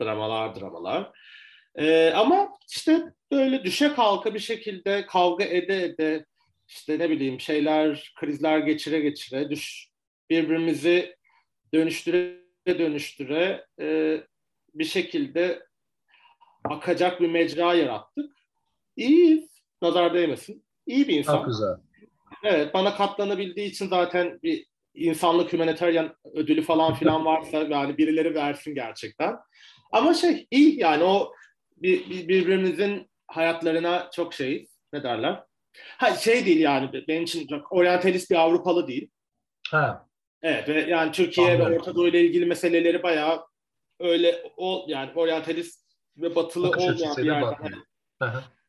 dramalar dramalar. Ee, ama işte böyle düşe kalka bir şekilde kavga ede ede işte ne bileyim şeyler krizler geçire geçire düş birbirimizi dönüştüre dönüştüre e, bir şekilde akacak bir mecra yarattık. İyi, nazar değmesin. İyi bir insan. Çok güzel. Evet, bana katlanabildiği için zaten bir insanlık humanitarian ödülü falan filan varsa yani birileri versin gerçekten. Ama şey iyi yani o bir, bir, birbirimizin hayatlarına çok şey ne derler? Ha şey değil yani benim için çok oryantalist bir Avrupalı değil. Ha. Evet ve yani Türkiye Anladım. ve Orta Doğu ile ilgili meseleleri bayağı öyle o yani oryantalist ve batılı Bakış olmayan bir yerden.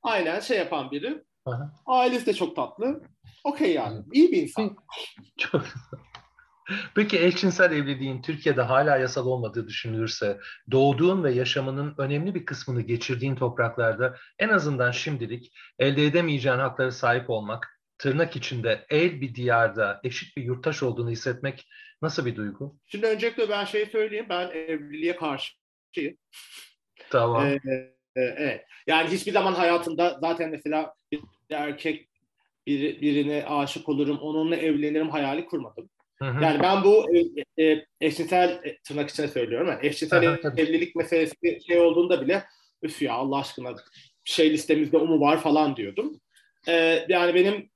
Aynen şey yapan biri. Aha. Ailesi de çok tatlı. Okey yani. İyi bir insan. Çok Peki eşcinsel evliliğin Türkiye'de hala yasal olmadığı düşünülürse doğduğun ve yaşamının önemli bir kısmını geçirdiğin topraklarda en azından şimdilik elde edemeyeceğin haklara sahip olmak, tırnak içinde el bir diyarda eşit bir yurttaş olduğunu hissetmek nasıl bir duygu? Şimdi öncelikle ben şey söyleyeyim, ben evliliğe karşıyım. Tamam. Ee, e, evet. Yani hiçbir zaman hayatımda zaten mesela bir erkek bir, birine aşık olurum, onunla evlenirim hayali kurmadım. Hı Yani ben bu e, e, eşcinsel e, tırnak içine söylüyorum. Yani eşcinsel evlilik meselesi şey olduğunda bile üf ya Allah aşkına şey listemizde o mu var falan diyordum. E, yani benim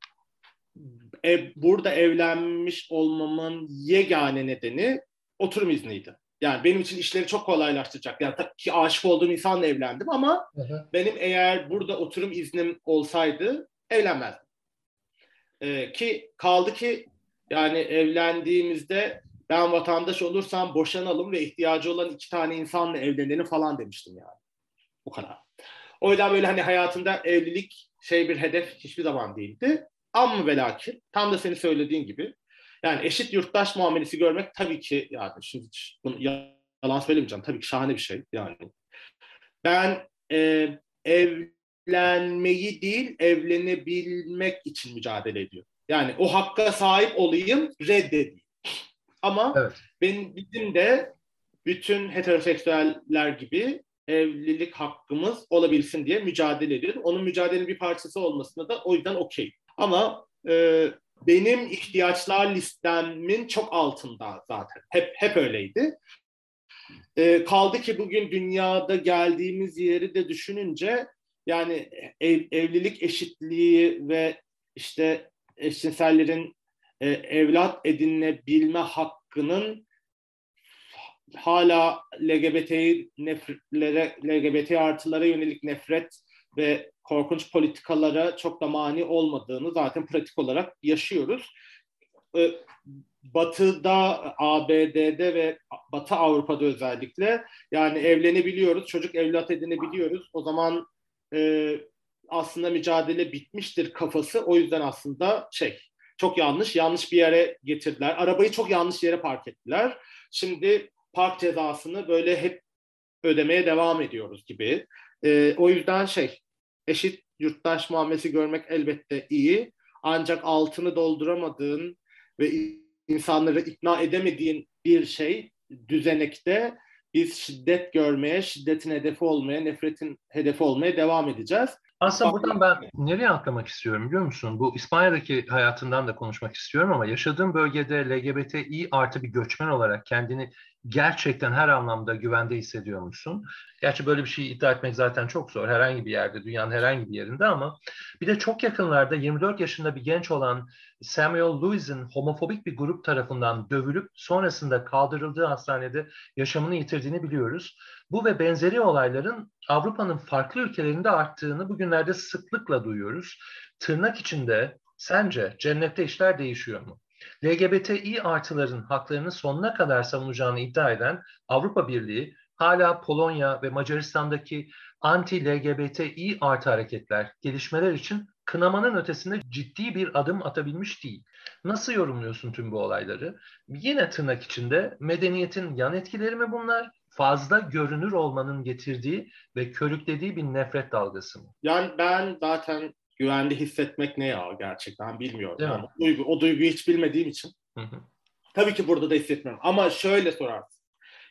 e, burada evlenmiş olmamın yegane nedeni oturum izniydi. Yani benim için işleri çok kolaylaştıracak. Yani tabii ki aşık olduğum insanla evlendim ama hı hı. benim eğer burada oturum iznim olsaydı evlenmezdim. Ee, ki kaldı ki yani evlendiğimizde ben vatandaş olursam boşanalım ve ihtiyacı olan iki tane insanla evlenelim falan demiştim yani. Bu kadar. O yüzden böyle hani hayatında evlilik şey bir hedef hiçbir zaman değildi. Ama ve lakin tam da senin söylediğin gibi yani eşit yurttaş muamelesi görmek tabii ki yani şimdi bunu yalan söylemeyeceğim tabii ki şahane bir şey yani. Ben e, evlenmeyi değil evlenebilmek için mücadele ediyorum. Yani o hakka sahip olayım reddedeyim. Ama evet. benim bizim de bütün heteroseksüeller gibi evlilik hakkımız olabilsin diye mücadele ediyorum. Onun mücadelenin bir parçası olmasına da o yüzden okey. Ama e, benim ihtiyaçlar listemin çok altında zaten. Hep hep öyleydi. E, kaldı ki bugün dünyada geldiğimiz yeri de düşününce yani ev, evlilik eşitliği ve işte eşcinsellerin e, evlat edinilebilme hakkının hala LGBT nefretlere, LGBT artılara yönelik nefret ve korkunç politikalara çok da mani olmadığını zaten pratik olarak yaşıyoruz. E, Batı'da, ABD'de ve Batı Avrupa'da özellikle yani evlenebiliyoruz, çocuk evlat edinebiliyoruz. O zaman e, aslında mücadele bitmiştir kafası. O yüzden aslında şey çok yanlış, yanlış bir yere getirdiler. Arabayı çok yanlış yere park ettiler. Şimdi park cezasını böyle hep ödemeye devam ediyoruz gibi. E, o yüzden şey eşit yurttaş muamelesi görmek elbette iyi. Ancak altını dolduramadığın ve insanları ikna edemediğin bir şey düzenekte biz şiddet görmeye, şiddetin hedefi olmaya, nefretin hedefi olmaya devam edeceğiz. Aslında buradan ben nereye atlamak istiyorum biliyor musun? Bu İspanya'daki hayatından da konuşmak istiyorum ama yaşadığım bölgede LGBTİ artı bir göçmen olarak kendini gerçekten her anlamda güvende hissediyor musun? Gerçi böyle bir şey iddia etmek zaten çok zor herhangi bir yerde, dünyanın herhangi bir yerinde ama bir de çok yakınlarda 24 yaşında bir genç olan Samuel Lewis'in homofobik bir grup tarafından dövülüp sonrasında kaldırıldığı hastanede yaşamını yitirdiğini biliyoruz. Bu ve benzeri olayların Avrupa'nın farklı ülkelerinde arttığını bugünlerde sıklıkla duyuyoruz. Tırnak içinde sence cennette işler değişiyor mu? LGBTİ artıların haklarını sonuna kadar savunacağını iddia eden Avrupa Birliği hala Polonya ve Macaristan'daki anti-LGBTİ artı hareketler, gelişmeler için kınamanın ötesinde ciddi bir adım atabilmiş değil. Nasıl yorumluyorsun tüm bu olayları? Yine tırnak içinde medeniyetin yan etkileri mi bunlar? Fazla görünür olmanın getirdiği ve körüklediği bir nefret dalgası mı? Yani ben zaten güvende hissetmek ne ya gerçekten bilmiyorum. Yani o, duygu, o duyguyu hiç bilmediğim için. Hı hı. Tabii ki burada da hissetmiyorum. Ama şöyle sorarsın.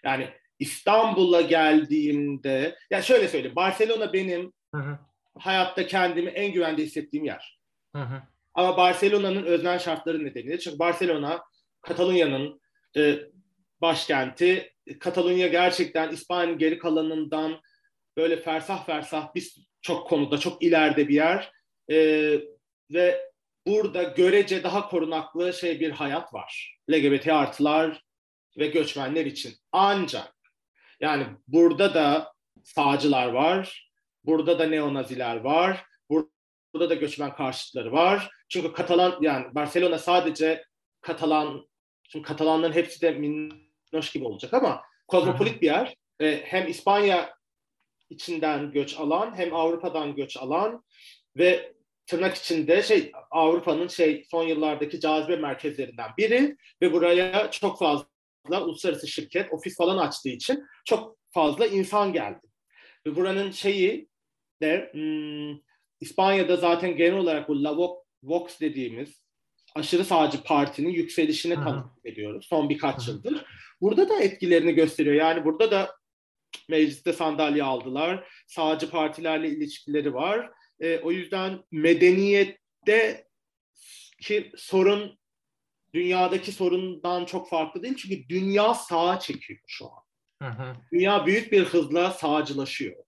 Yani İstanbul'a geldiğimde, ya şöyle söyleyeyim. Barcelona benim hı hı. Hayatta kendimi en güvende hissettiğim yer. Hı hı. Ama Barcelona'nın öznel şartları nedeniyle. Çünkü Barcelona Katalonya'nın e, başkenti. Katalunya gerçekten İspanya'nın geri kalanından böyle fersah fersah bir çok konuda çok ileride bir yer. E, ve burada görece daha korunaklı şey bir hayat var. LGBT artılar ve göçmenler için. Ancak yani burada da sağcılar var, burada da neonaziler var, burada da göçmen karşıtları var. Çünkü Katalan yani Barcelona sadece Katalan, çünkü Katalanların hepsi de minnoş gibi olacak ama kozmopolit bir yer. Ee, hem İspanya içinden göç alan hem Avrupa'dan göç alan ve tırnak içinde şey Avrupa'nın şey son yıllardaki cazibe merkezlerinden biri ve buraya çok fazla uluslararası şirket ofis falan açtığı için çok fazla insan geldi. Ve buranın şeyi de hmm, İspanya'da zaten genel olarak bu La Vox dediğimiz aşırı sağcı partinin yükselişine tanık ediyoruz son birkaç yıldır. Burada da etkilerini gösteriyor. Yani burada da mecliste sandalye aldılar. Sağcı partilerle ilişkileri var. E, o yüzden medeniyette ki sorun dünyadaki sorundan çok farklı değil. Çünkü dünya sağa çekiyor şu an. Hı hı. Dünya büyük bir hızla sağcılaşıyor.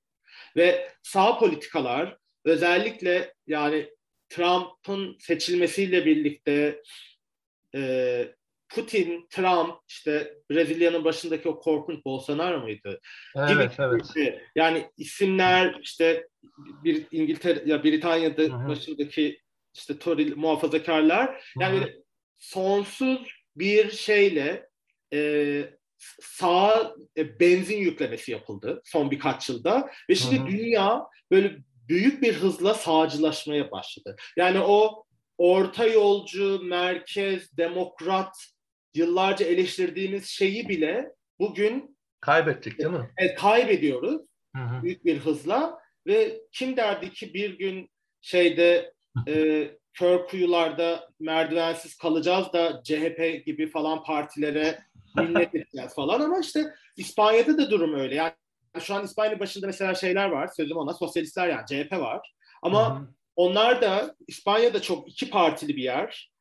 Ve sağ politikalar özellikle yani Trump'ın seçilmesiyle birlikte e, Putin, Trump, işte Brezilya'nın başındaki o korkunç Bolsonaro muydu? Evet, gibi, evet. Gibi. Yani isimler işte bir İngiltere ya Britanya'da Hı-hı. başındaki işte Tory muhafazakarlar yani Hı-hı. sonsuz bir şeyle e, sağa e, benzin yüklemesi yapıldı son birkaç yılda ve şimdi Hı-hı. dünya böyle büyük bir hızla sağcılaşmaya başladı. Yani o orta yolcu, merkez, demokrat yıllarca eleştirdiğimiz şeyi bile bugün kaybettik değil mi? E, kaybediyoruz hı hı. büyük bir hızla ve kim derdi ki bir gün şeyde e, kör kuyularda merdivensiz kalacağız da CHP gibi falan partilere minnet edeceğiz falan ama işte İspanya'da da durum öyle. Yani şu an İspanya başında mesela şeyler var. Sözüm ona sosyalistler yani CHP var. Ama Hı-hı. onlar da İspanya'da çok iki partili bir yer.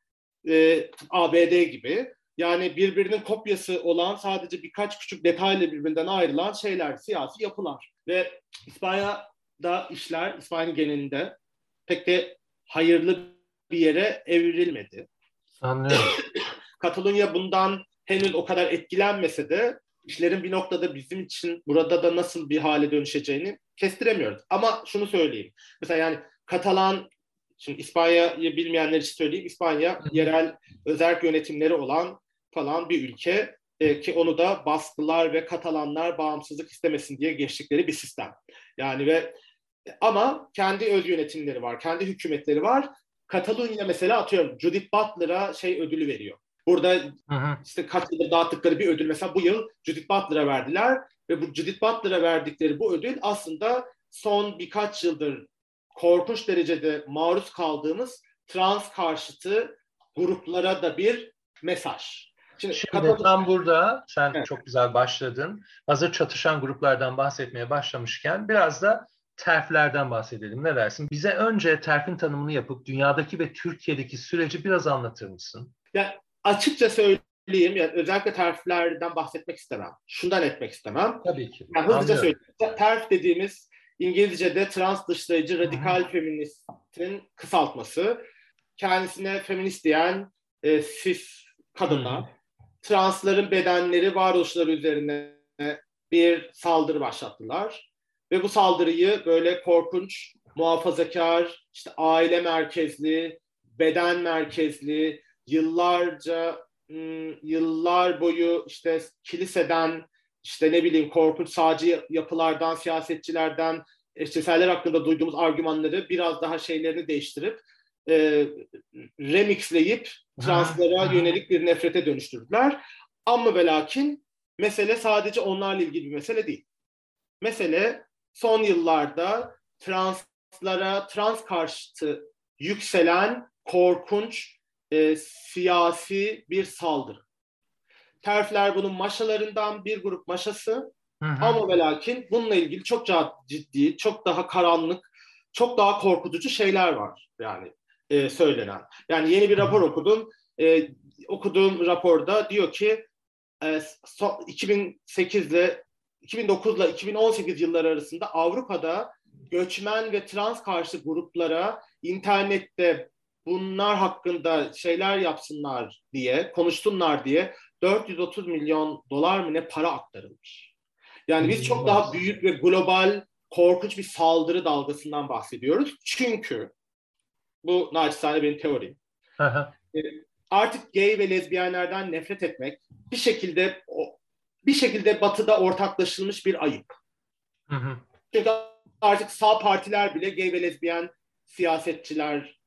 E, ABD gibi. Yani birbirinin kopyası olan sadece birkaç küçük detayla birbirinden ayrılan şeyler, siyasi yapılar. Ve İspanya'da işler, İspanya genelinde pek de hayırlı bir yere evrilmedi. Anlıyorum. Katalunya bundan henüz o kadar etkilenmese de işlerin bir noktada bizim için burada da nasıl bir hale dönüşeceğini kestiremiyoruz. Ama şunu söyleyeyim. Mesela yani Katalan, şimdi İspanya'yı bilmeyenler için söyleyeyim. İspanya yerel özerk yönetimleri olan falan bir ülke e, ki onu da baskılar ve Katalanlar bağımsızlık istemesin diye geçtikleri bir sistem. Yani ve ama kendi öz yönetimleri var, kendi hükümetleri var. Katalunya mesela atıyorum Judith Butler'a şey ödülü veriyor. Burada hı. işte kaç yıldır dağıttıkları bir ödül mesela bu yıl Judith Butler'a verdiler ve bu Judith Butler'a verdikleri bu ödül aslında son birkaç yıldır korkunç derecede maruz kaldığımız trans karşıtı gruplara da bir mesaj. Şimdi, Şimdi Katolik... tam burada sen evet. çok güzel başladın. Hazır çatışan gruplardan bahsetmeye başlamışken biraz da terflerden bahsedelim. Ne dersin? Bize önce terfin tanımını yapıp dünyadaki ve Türkiye'deki süreci biraz anlatır mısın? Ya açıkça söyleyeyim, yani özellikle terflerden bahsetmek istemem. Şundan etmek istemem. Tabii ki. Yani hızlıca söyleyeyim. Terf dediğimiz İngilizce'de trans dışlayıcı radikal feministin kısaltması. Kendisine feminist diyen e, cis kadınlar, transların bedenleri, varoluşları üzerine bir saldırı başlattılar. Ve bu saldırıyı böyle korkunç, muhafazakar, işte aile merkezli, beden merkezli, yıllarca yıllar boyu işte kiliseden işte ne bileyim korkunç sağcı yapılardan, siyasetçilerden, eşcinseller hakkında duyduğumuz argümanları biraz daha şeylerini değiştirip e, remixleyip translara yönelik bir nefrete dönüştürdüler. Ama ve lakin mesele sadece onlarla ilgili bir mesele değil. Mesele son yıllarda translara, trans karşıtı yükselen korkunç e, siyasi bir saldırı. Terfler bunun maşalarından bir grup maşası hı hı. ama ve lakin bununla ilgili çok ciddi, çok daha karanlık, çok daha korkutucu şeyler var yani e, söylenen. Yani yeni bir rapor okudum. E, okuduğum raporda diyor ki e, so, 2008 ile 2009 ile 2018 yılları arasında Avrupa'da göçmen ve trans karşı gruplara internette bunlar hakkında şeyler yapsınlar diye, konuşsunlar diye 430 milyon dolar mı ne para aktarılmış. Yani biz çok daha büyük ve global korkunç bir saldırı dalgasından bahsediyoruz. Çünkü bu naçizane benim teorim. E, artık gay ve lezbiyenlerden nefret etmek bir şekilde bir şekilde batıda ortaklaşılmış bir ayıp. Hı hı. Çünkü artık sağ partiler bile gay ve lezbiyen siyasetçiler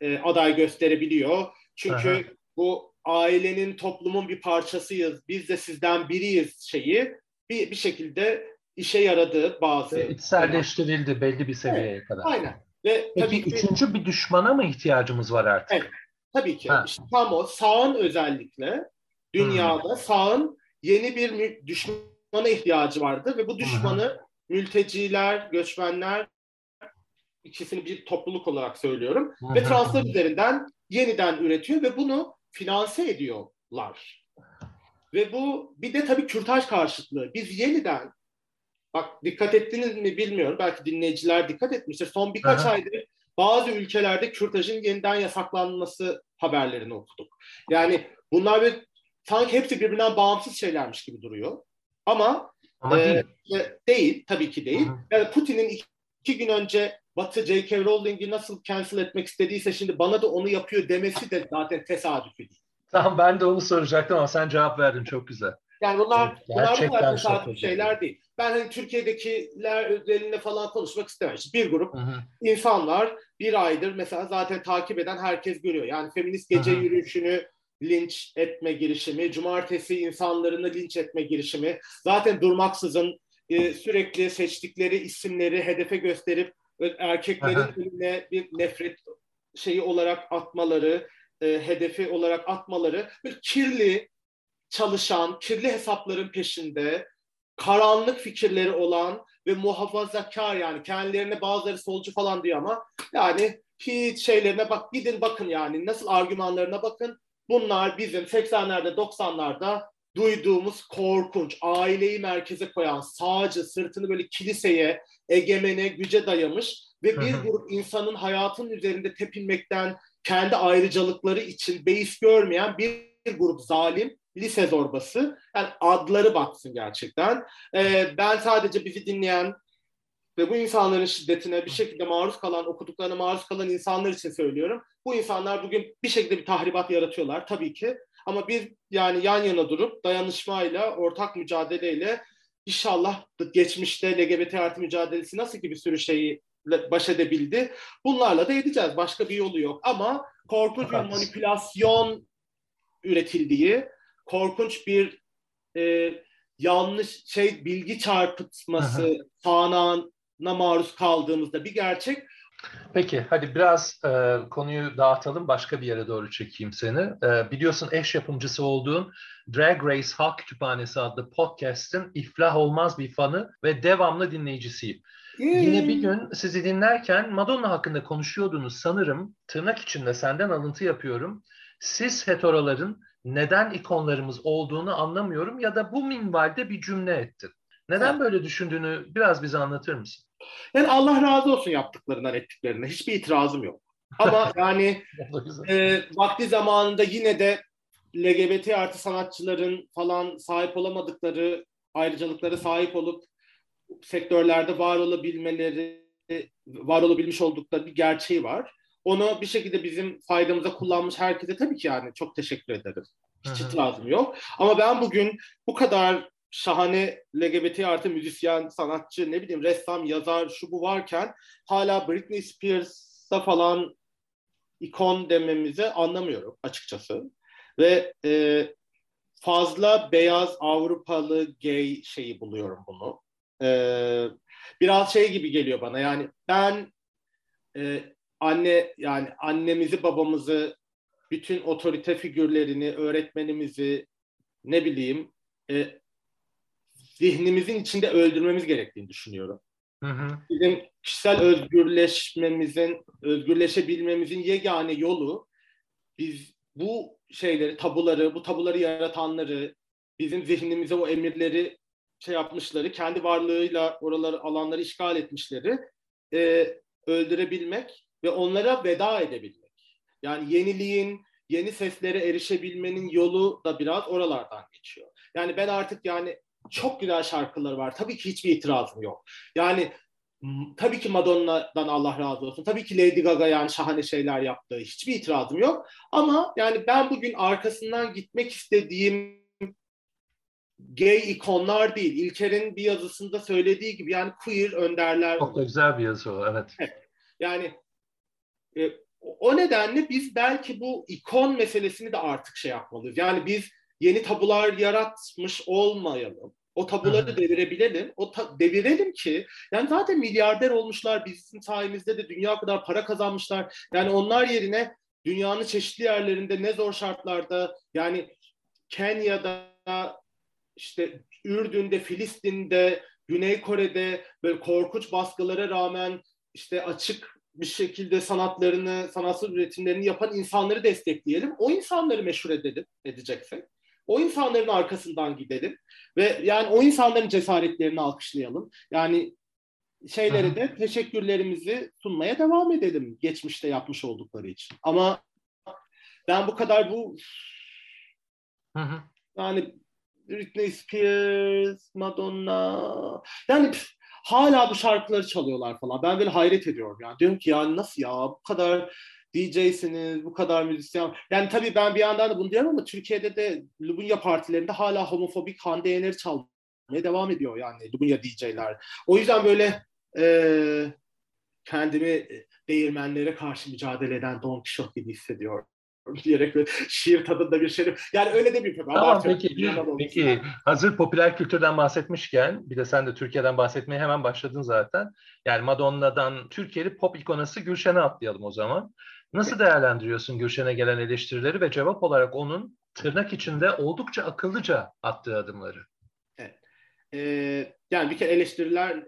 e, aday gösterebiliyor. Çünkü hı. bu ailenin, toplumun bir parçasıyız, biz de sizden biriyiz şeyi bir, bir şekilde işe yaradı bazı. İçselleştirildi belli bir seviyeye evet, kadar. Aynen. Ve Peki tabii ki, üçüncü bir düşmana mı ihtiyacımız var artık? Evet, tabii ki. Ha. İşte tam o sağın özellikle dünyada hmm. sağın yeni bir düşmana ihtiyacı vardı ve bu düşmanı hmm. mülteciler, göçmenler ikisini bir topluluk olarak söylüyorum ve transfer üzerinden yeniden üretiyor ve bunu finanse ediyorlar. Ve bu bir de tabii kürtaj karşıtlığı. Biz yeniden Bak dikkat ettiniz mi bilmiyorum. Belki dinleyiciler dikkat etmiştir. Son birkaç Aha. aydır bazı ülkelerde kürtajın yeniden yasaklanması haberlerini okuduk. Yani bunlar bir sanki hepsi birbirinden bağımsız şeylermiş gibi duruyor. Ama, Ama e, değil. değil, tabii ki değil. Yani Putin'in iki, iki gün önce Batı J.K. Rowling'i nasıl cancel etmek istediyse şimdi bana da onu yapıyor demesi de zaten tesadüfi değil. Tamam ben de onu soracaktım ama sen cevap verdin çok güzel. Yani bunlar, bunlar bu kadar tesadüf şeyler değil. Ben hani Türkiye'dekiler özelinde falan konuşmak istemem. bir grup hı. insanlar bir aydır mesela zaten takip eden herkes görüyor. Yani feminist gece hı. yürüyüşünü linç etme girişimi, cumartesi insanlarını linç etme girişimi, zaten durmaksızın e, sürekli seçtikleri isimleri hedefe gösterip erkeklerin önüne bir nefret şeyi olarak atmaları, e, hedefi olarak atmaları, bir kirli, çalışan, kirli hesapların peşinde, karanlık fikirleri olan ve muhafazakar yani kendilerine bazıları solcu falan diyor ama yani hiç şeylerine bak gidin bakın yani nasıl argümanlarına bakın. Bunlar bizim 80'lerde 90'larda duyduğumuz korkunç, aileyi merkeze koyan, sağcı, sırtını böyle kiliseye, egemene, güce dayamış ve bir grup insanın hayatın üzerinde tepinmekten kendi ayrıcalıkları için beis görmeyen bir grup zalim lise zorbası. Yani adları baksın gerçekten. Ee, ben sadece bizi dinleyen ve bu insanların şiddetine bir şekilde maruz kalan, okuduklarına maruz kalan insanlar için söylüyorum. Bu insanlar bugün bir şekilde bir tahribat yaratıyorlar tabii ki. Ama biz yani yan yana durup dayanışmayla, ortak mücadeleyle inşallah geçmişte LGBT artı mücadelesi nasıl ki bir sürü şeyi baş edebildi. Bunlarla da edeceğiz. Başka bir yolu yok. Ama korkunç bir manipülasyon üretildiği, korkunç bir e, yanlış şey bilgi çarpıtması sağanağına maruz kaldığımızda bir gerçek. Peki hadi biraz e, konuyu dağıtalım başka bir yere doğru çekeyim seni. E, biliyorsun eş yapımcısı olduğun Drag Race Halk Kütüphanesi adlı podcast'in iflah olmaz bir fanı ve devamlı dinleyicisiyim. Yine bir gün sizi dinlerken Madonna hakkında konuşuyordunuz sanırım. Tırnak içinde senden alıntı yapıyorum. Siz heteroların neden ikonlarımız olduğunu anlamıyorum ya da bu minvalde bir cümle ettin. Neden böyle düşündüğünü biraz bize anlatır mısın? Yani Allah razı olsun yaptıklarından ettiklerine. Hiçbir itirazım yok. Ama yani e, vakti zamanında yine de LGBT artı sanatçıların falan sahip olamadıkları ayrıcalıklara sahip olup sektörlerde var olabilmeleri, var olabilmiş oldukları bir gerçeği var. Onu bir şekilde bizim faydamıza kullanmış herkese tabii ki yani çok teşekkür ederim. Hiç itirazım yok. Ama ben bugün bu kadar şahane LGBT artı müzisyen, sanatçı, ne bileyim ressam, yazar, şu bu varken hala Britney Spears'a falan ikon dememizi anlamıyorum açıkçası. Ve e, fazla beyaz Avrupalı gay şeyi buluyorum bunu. E, biraz şey gibi geliyor bana yani ben e, anne yani annemizi babamızı bütün otorite figürlerini öğretmenimizi ne bileyim e, zihnimizin içinde öldürmemiz gerektiğini düşünüyorum. Hı hı. Bizim kişisel özgürleşmemizin, özgürleşebilmemizin yegane yolu biz bu şeyleri, tabuları, bu tabuları yaratanları, bizim zihnimize o emirleri şey yapmışları, kendi varlığıyla oraları, alanları işgal etmişleri e, öldürebilmek ve onlara veda edebilmek. Yani yeniliğin, yeni seslere erişebilmenin yolu da biraz oralardan geçiyor. Yani ben artık yani çok güzel şarkıları var. Tabii ki hiçbir itirazım yok. Yani tabii ki Madonna'dan Allah razı olsun. Tabii ki Lady Gaga yani şahane şeyler yaptı. Hiçbir itirazım yok. Ama yani ben bugün arkasından gitmek istediğim gay ikonlar değil. İlker'in bir yazısında söylediği gibi yani queer önderler. Çok da güzel bir yazı o, evet. Yani e, o nedenle biz belki bu ikon meselesini de artık şey yapmalıyız. Yani biz yeni tabular yaratmış olmayalım. O tabuları devirebilelim. O ta- devirelim ki yani zaten milyarder olmuşlar bizim sayemizde de dünya kadar para kazanmışlar. Yani onlar yerine dünyanın çeşitli yerlerinde ne zor şartlarda yani Kenya'da işte Ürdün'de, Filistin'de, Güney Kore'de böyle korkunç baskılara rağmen işte açık bir şekilde sanatlarını, sanatsal üretimlerini yapan insanları destekleyelim. O insanları meşhur edelim, edeceksek. O insanların arkasından gidelim ve yani o insanların cesaretlerini alkışlayalım. Yani şeylere de teşekkürlerimizi sunmaya devam edelim geçmişte yapmış oldukları için. Ama ben bu kadar bu hı hı. yani Britney Spears, Madonna yani hala bu şarkıları çalıyorlar falan. Ben böyle hayret ediyorum yani. Diyorum ki yani nasıl ya bu kadar DJ'siniz, bu kadar müzisyen. Yani tabii ben bir yandan da bunu diyorum ama Türkiye'de de Lubunya partilerinde hala homofobik Hande Yener'i çalmaya devam ediyor yani Lubunya DJ'ler. O yüzden böyle e, kendimi değirmenlere karşı mücadele eden Don Quixote gibi hissediyorum diyerek böyle şiir tadında bir şey. Yani öyle de bir Tamam peki. Peki hazır popüler kültürden bahsetmişken bir de sen de Türkiye'den bahsetmeye hemen başladın zaten. Yani Madonna'dan Türkiye'li pop ikonası Gülşen'e atlayalım o zaman. Nasıl değerlendiriyorsun Gülşen'e gelen eleştirileri ve cevap olarak onun tırnak içinde oldukça akıllıca attığı adımları? Evet. Ee, yani bir kere eleştiriler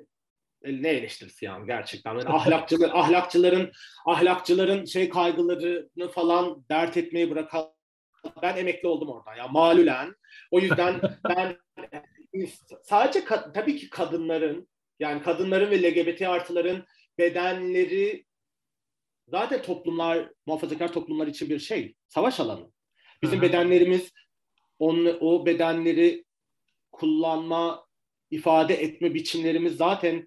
ne eleştirisi yani gerçekten. Yani ahlakçılar, ahlakçıların ahlakçıların şey kaygılarını falan dert etmeyi bırakan ben emekli oldum oradan ya malülen. O yüzden ben sadece tabii ki kadınların yani kadınların ve LGBT artıların bedenleri zaten toplumlar, muhafazakar toplumlar için bir şey, savaş alanı. Bizim Hı-hı. bedenlerimiz on, o bedenleri kullanma, ifade etme biçimlerimiz zaten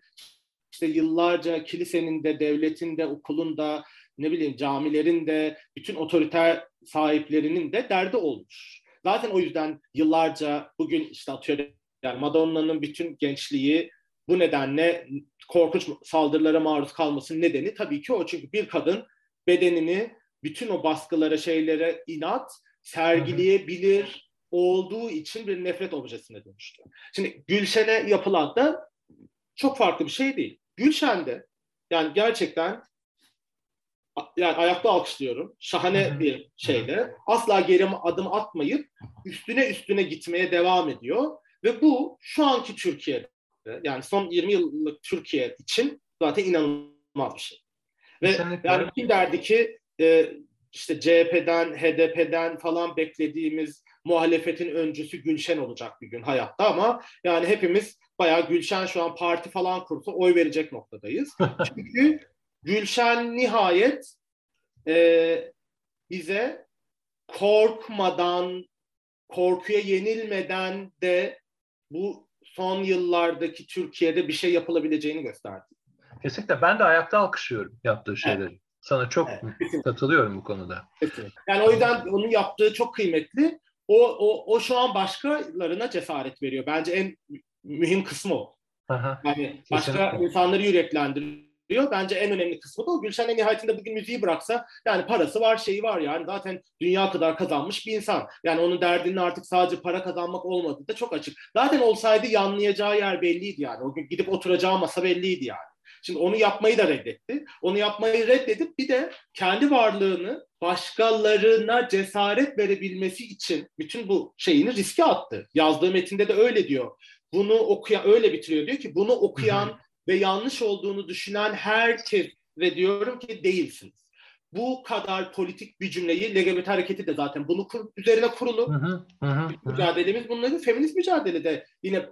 işte yıllarca kilisenin de, devletin de, okulun da, ne bileyim camilerin de, bütün otoriter sahiplerinin de derdi olmuş. Zaten o yüzden yıllarca bugün işte atıyorum yani Madonna'nın bütün gençliği bu nedenle korkunç saldırılara maruz kalmasının nedeni tabii ki o. Çünkü bir kadın bedenini bütün o baskılara, şeylere inat sergileyebilir olduğu için bir nefret objesine dönüştü. Şimdi Gülşen'e yapılan da çok farklı bir şey değil. Gülşen'de yani gerçekten yani ayakta alkışlıyorum. Şahane bir şeyle. Asla geri adım atmayıp üstüne üstüne gitmeye devam ediyor. Ve bu şu anki Türkiye'de yani son 20 yıllık Türkiye için zaten inanılmaz bir şey. Ve Kesinlikle. yani kim derdi ki e, işte CHP'den, HDP'den falan beklediğimiz muhalefetin öncüsü Gülşen olacak bir gün hayatta ama yani hepimiz bayağı Gülşen şu an parti falan kursa oy verecek noktadayız. Çünkü Gülşen nihayet e, bize korkmadan, korkuya yenilmeden de bu son yıllardaki Türkiye'de bir şey yapılabileceğini gösterdi. Kesinlikle ben de ayakta alkışlıyorum yaptığı şeyleri. Evet. Sana çok evet, katılıyorum bu konuda. Kesinlikle. Yani o yüzden onun yaptığı çok kıymetli. O, o, o şu an başkalarına cesaret veriyor. Bence en mühim kısmı o. Aha, yani başka kesinlikle. insanları yüreklendiriyor. Bence en önemli kısmı da o. Gülşen en nihayetinde bugün müziği bıraksa yani parası var, şeyi var yani zaten dünya kadar kazanmış bir insan. Yani onun derdinin artık sadece para kazanmak olmadığı da çok açık. Zaten olsaydı yanlayacağı yer belliydi yani. O gün gidip oturacağı masa belliydi yani. Şimdi onu yapmayı da reddetti. Onu yapmayı reddedip bir de kendi varlığını başkalarına cesaret verebilmesi için bütün bu şeyini riske attı. Yazdığı metinde de öyle diyor. Bunu okuyan öyle bitiriyor diyor ki bunu okuyan ve yanlış olduğunu düşünen herkes ve diyorum ki değilsiniz. Bu kadar politik bir cümleyi LGBT hareketi de zaten bunu kur, üzerine kurulu. Hı hı, hı, mücadelemiz bunları feminist mücadelede yine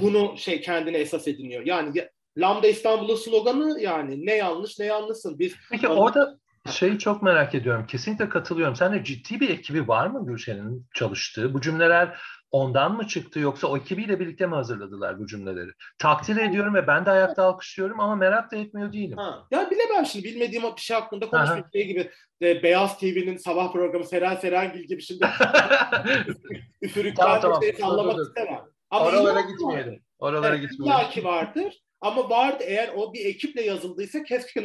bunu şey kendine esas ediniyor. Yani Lambda İstanbul'un sloganı yani ne yanlış ne yanlışsın. Biz Peki orada şeyi çok merak ediyorum. Kesinlikle katılıyorum. Sen de ciddi bir ekibi var mı Gülşen'in çalıştığı? Bu cümleler ondan mı çıktı yoksa o ekibiyle birlikte mi hazırladılar bu cümleleri? Takdir ediyorum ve ben de ayakta alkışlıyorum ama merak da etmiyor değilim. Ha. Ya bilemem şimdi bilmediğim bir şey hakkında konuşmak şey gibi e, Beyaz TV'nin sabah programı Seren Serengil gibi şimdi üfürükten tamam, tamam. şey sallamak istemem. Ama Oralara gitmeyelim. Oralara evet, gitmeyelim. ki vardır. Ama vardı eğer o bir ekiple yazıldıysa keşke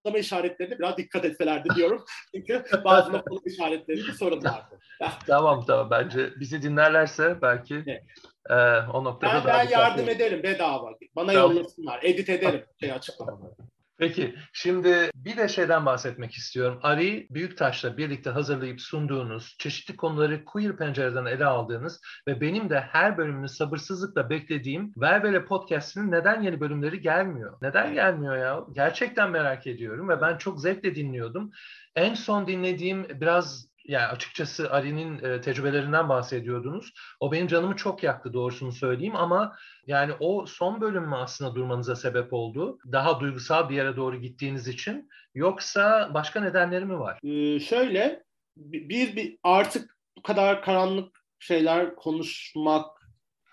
noktalama işaretlerine biraz dikkat etselerdi diyorum. Çünkü bazı noktalama işaretlerinde sorun vardı. tamam tamam bence bizi dinlerlerse belki evet. e, o noktada ben, ben yardım ederim bedava. Bana tamam. yollasınlar. Edit ederim şey açıklamada. Peki şimdi bir de şeyden bahsetmek istiyorum. Ari Büyüktaş'la birlikte hazırlayıp sunduğunuz, çeşitli konuları queer pencereden ele aldığınız ve benim de her bölümünü sabırsızlıkla beklediğim Vervele Podcast'inin neden yeni bölümleri gelmiyor? Neden gelmiyor ya? Gerçekten merak ediyorum ve ben çok zevkle dinliyordum. En son dinlediğim biraz yani açıkçası Ali'nin e, tecrübelerinden bahsediyordunuz. O benim canımı çok yaktı doğrusunu söyleyeyim ama yani o son bölüm mü aslında durmanıza sebep oldu? Daha duygusal bir yere doğru gittiğiniz için yoksa başka nedenleri mi var? Ee, şöyle biz bir artık bu kadar karanlık şeyler konuşmak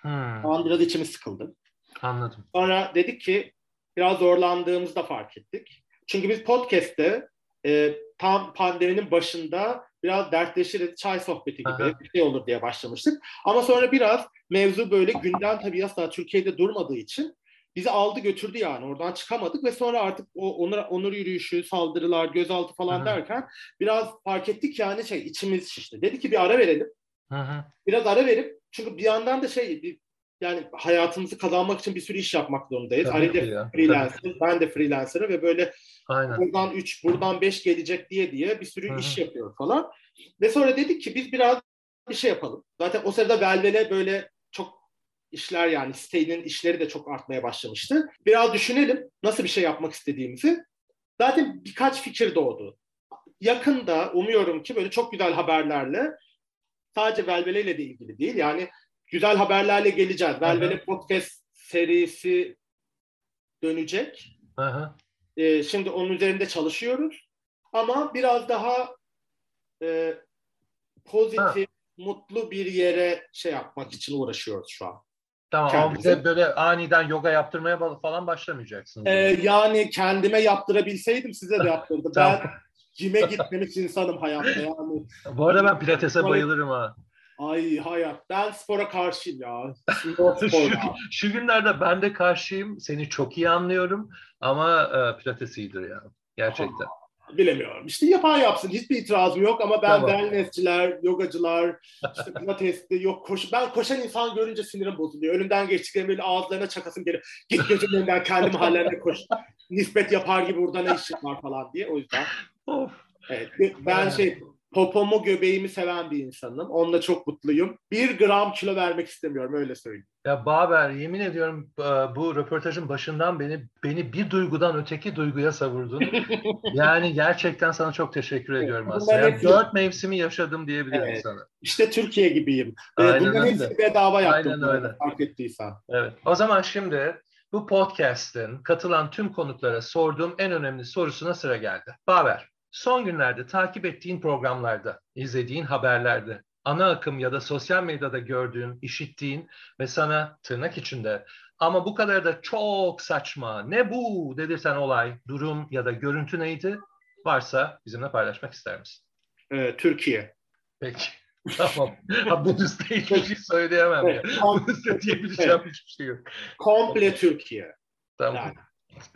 hmm. falan biraz içimiz sıkıldı. Anladım. Sonra dedik ki biraz zorlandığımızda fark ettik. Çünkü biz podcast'te e, tam pandeminin başında biraz dertleşiriz, çay sohbeti gibi Aha. bir şey olur diye başlamıştık. Ama sonra biraz mevzu böyle gündem tabii asla Türkiye'de durmadığı için bizi aldı götürdü yani oradan çıkamadık ve sonra artık o onur, onur yürüyüşü, saldırılar, gözaltı falan Aha. derken biraz fark ettik yani şey içimiz şişti. Dedi ki bir ara verelim. Aha. Biraz ara verip çünkü bir yandan da şey bir, yani hayatımızı kazanmak için bir sürü iş yapmak zorundayız. Ali de freelancer, ben de freelancer'ım ve böyle Aynen. buradan 3, buradan 5 gelecek diye diye bir sürü Hı-hı. iş yapıyor falan. Ve sonra dedik ki biz biraz bir şey yapalım. Zaten o sırada Velvel'e böyle çok işler yani sitenin işleri de çok artmaya başlamıştı. Biraz düşünelim nasıl bir şey yapmak istediğimizi. Zaten birkaç fikir doğdu. Yakında umuyorum ki böyle çok güzel haberlerle sadece Velvele ile de ilgili değil. Yani güzel haberlerle geleceğiz. Velvele podcast serisi dönecek. Aha. Ee, şimdi onun üzerinde çalışıyoruz. Ama biraz daha e, pozitif, ha. mutlu bir yere şey yapmak için uğraşıyoruz şu an. Tamam Kendimize. ama böyle aniden yoga yaptırmaya falan başlamayacaksın. Ee, yani kendime yaptırabilseydim size de yaptırdım. ben cime gitmemiş insanım hayatta yani. Bu arada ben pilatese bayılırım ha. Ay hayat ben spora karşıyım ya. şu, şu günlerde ben de karşıyım. Seni çok iyi anlıyorum ama e, pilates iyidir ya. Gerçekten. Aa, bilemiyorum. İşte yapan yapsın. Hiçbir itirazım yok ama ben tamam. wellnessçiler, yogacılar, işte pilatesli yok koş. Ben koşan insan görünce sinirim bozuluyor. Önümden geçtiklerinde böyle ağızlarına çakasım gelir. Git gözümün önünden kendi mahallemde koş. Nispet yapar gibi burada ne işin var falan diye. O yüzden of. Evet, ben şey popomu göbeğimi seven bir insanım. Onunla çok mutluyum. Bir gram kilo vermek istemiyorum öyle söyleyeyim. Ya Baber yemin ediyorum e, bu röportajın başından beni beni bir duygudan öteki duyguya savurdun. yani gerçekten sana çok teşekkür ediyorum aslında. Yani dört mevsimi yaşadım diyebilirim evet. sana. İşte Türkiye gibiyim. Aynen Bunların hepsini bedava yaptım. Aynen öyle. Fark ettiysen. Evet. O zaman şimdi bu podcast'ın katılan tüm konuklara sorduğum en önemli sorusuna sıra geldi. Baber, son günlerde takip ettiğin programlarda, izlediğin haberlerde, ana akım ya da sosyal medyada gördüğün, işittiğin ve sana tırnak içinde ama bu kadar da çok saçma, ne bu dedirten olay, durum ya da görüntü neydi? Varsa bizimle paylaşmak ister misin? Ee, Türkiye. Peki. tamam. Ha, bunun üstüne hiçbir şey söyleyemem ya. Bunun üstüne diyebileceğim hiçbir şey yok. Komple Türkiye. Tamam. Yani,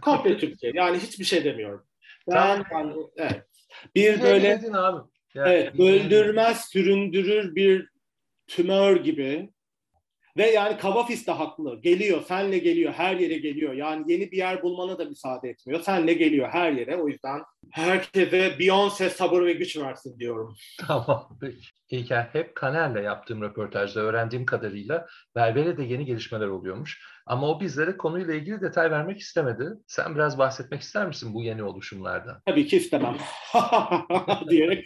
komple Türkiye. Yani hiçbir şey demiyorum. Ben, yani, evet. Bir böyle abi? Yani, evet, öldürmez, süründürür bir tümör gibi. Ve yani Kabafis de haklı. Geliyor, senle geliyor, her yere geliyor. Yani yeni bir yer bulmana da müsaade etmiyor. Senle geliyor her yere. O yüzden herkese Beyoncé sabır ve güç versin diyorum. Tamam, peki. İlker hep Kaner'le yaptığım röportajda öğrendiğim kadarıyla Berber'e yeni gelişmeler oluyormuş. Ama o bizlere konuyla ilgili detay vermek istemedi. Sen biraz bahsetmek ister misin bu yeni oluşumlardan? Tabii ki istemem. diyerek.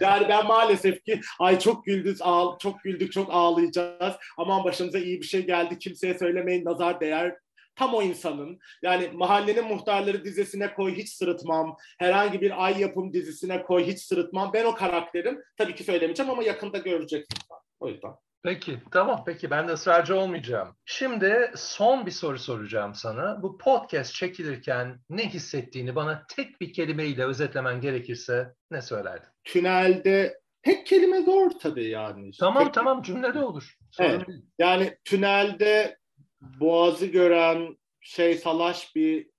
yani ben maalesef ki ay çok güldük, ağ, çok güldük, çok ağlayacağız. Aman başımıza iyi bir şey geldi. Kimseye söylemeyin nazar değer tam o insanın. Yani mahallenin muhtarları dizisine koy hiç sırıtmam. Herhangi bir ay yapım dizisine koy hiç sırıtmam. Ben o karakterim. Tabii ki söylemeyeceğim ama yakında göreceksin. O yüzden. Peki tamam peki ben de ısrarcı olmayacağım. Şimdi son bir soru soracağım sana. Bu podcast çekilirken ne hissettiğini bana tek bir kelimeyle özetlemen gerekirse ne söylerdin? Tünelde tek kelime zor tabii yani. Tamam tek... tamam cümlede olur. evet. Yani tünelde boğazı gören şey salaş bir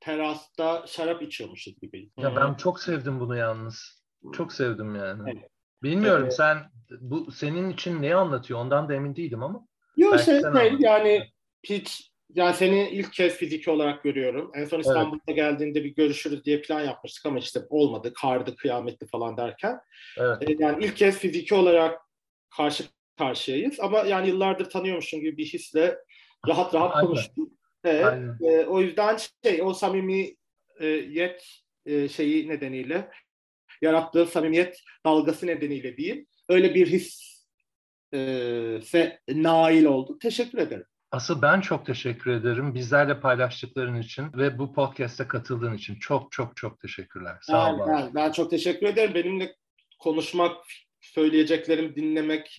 terasta şarap içiyormuşuz gibi. Ya ben çok sevdim bunu yalnız. Çok sevdim yani. Evet. Bilmiyorum evet. sen bu senin için ne anlatıyor ondan da emin değilim ama. Yok şey değil yani hiç yani seni ilk kez fiziki olarak görüyorum. En son İstanbul'a evet. geldiğinde bir görüşürüz diye plan yapmıştık ama işte olmadı. Kardı, kıyametli falan derken. Evet. E, yani ilk kez fiziki olarak karşı karşıyayız. Ama yani yıllardır tanıyormuşum gibi bir hisle rahat rahat Aynen. konuştuk. Evet. E, o yüzden şey o samimiyet e, şeyi nedeniyle yarattığı samimiyet dalgası nedeniyle diyeyim. Öyle bir his e, nail oldu. Teşekkür ederim. Asıl ben çok teşekkür ederim. Bizlerle paylaştıkların için ve bu podcast'e katıldığın için çok çok çok teşekkürler. Sağ ol. Ben, ben, ben çok teşekkür ederim. Benimle konuşmak, söyleyeceklerim dinlemek,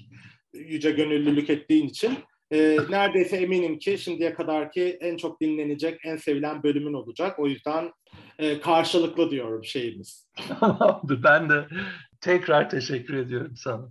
yüce gönüllülük ettiğin için. E, neredeyse eminim ki şimdiye kadarki en çok dinlenecek, en sevilen bölümün olacak. O yüzden e, karşılıklı diyorum şeyimiz. Ben de tekrar teşekkür ediyorum sana.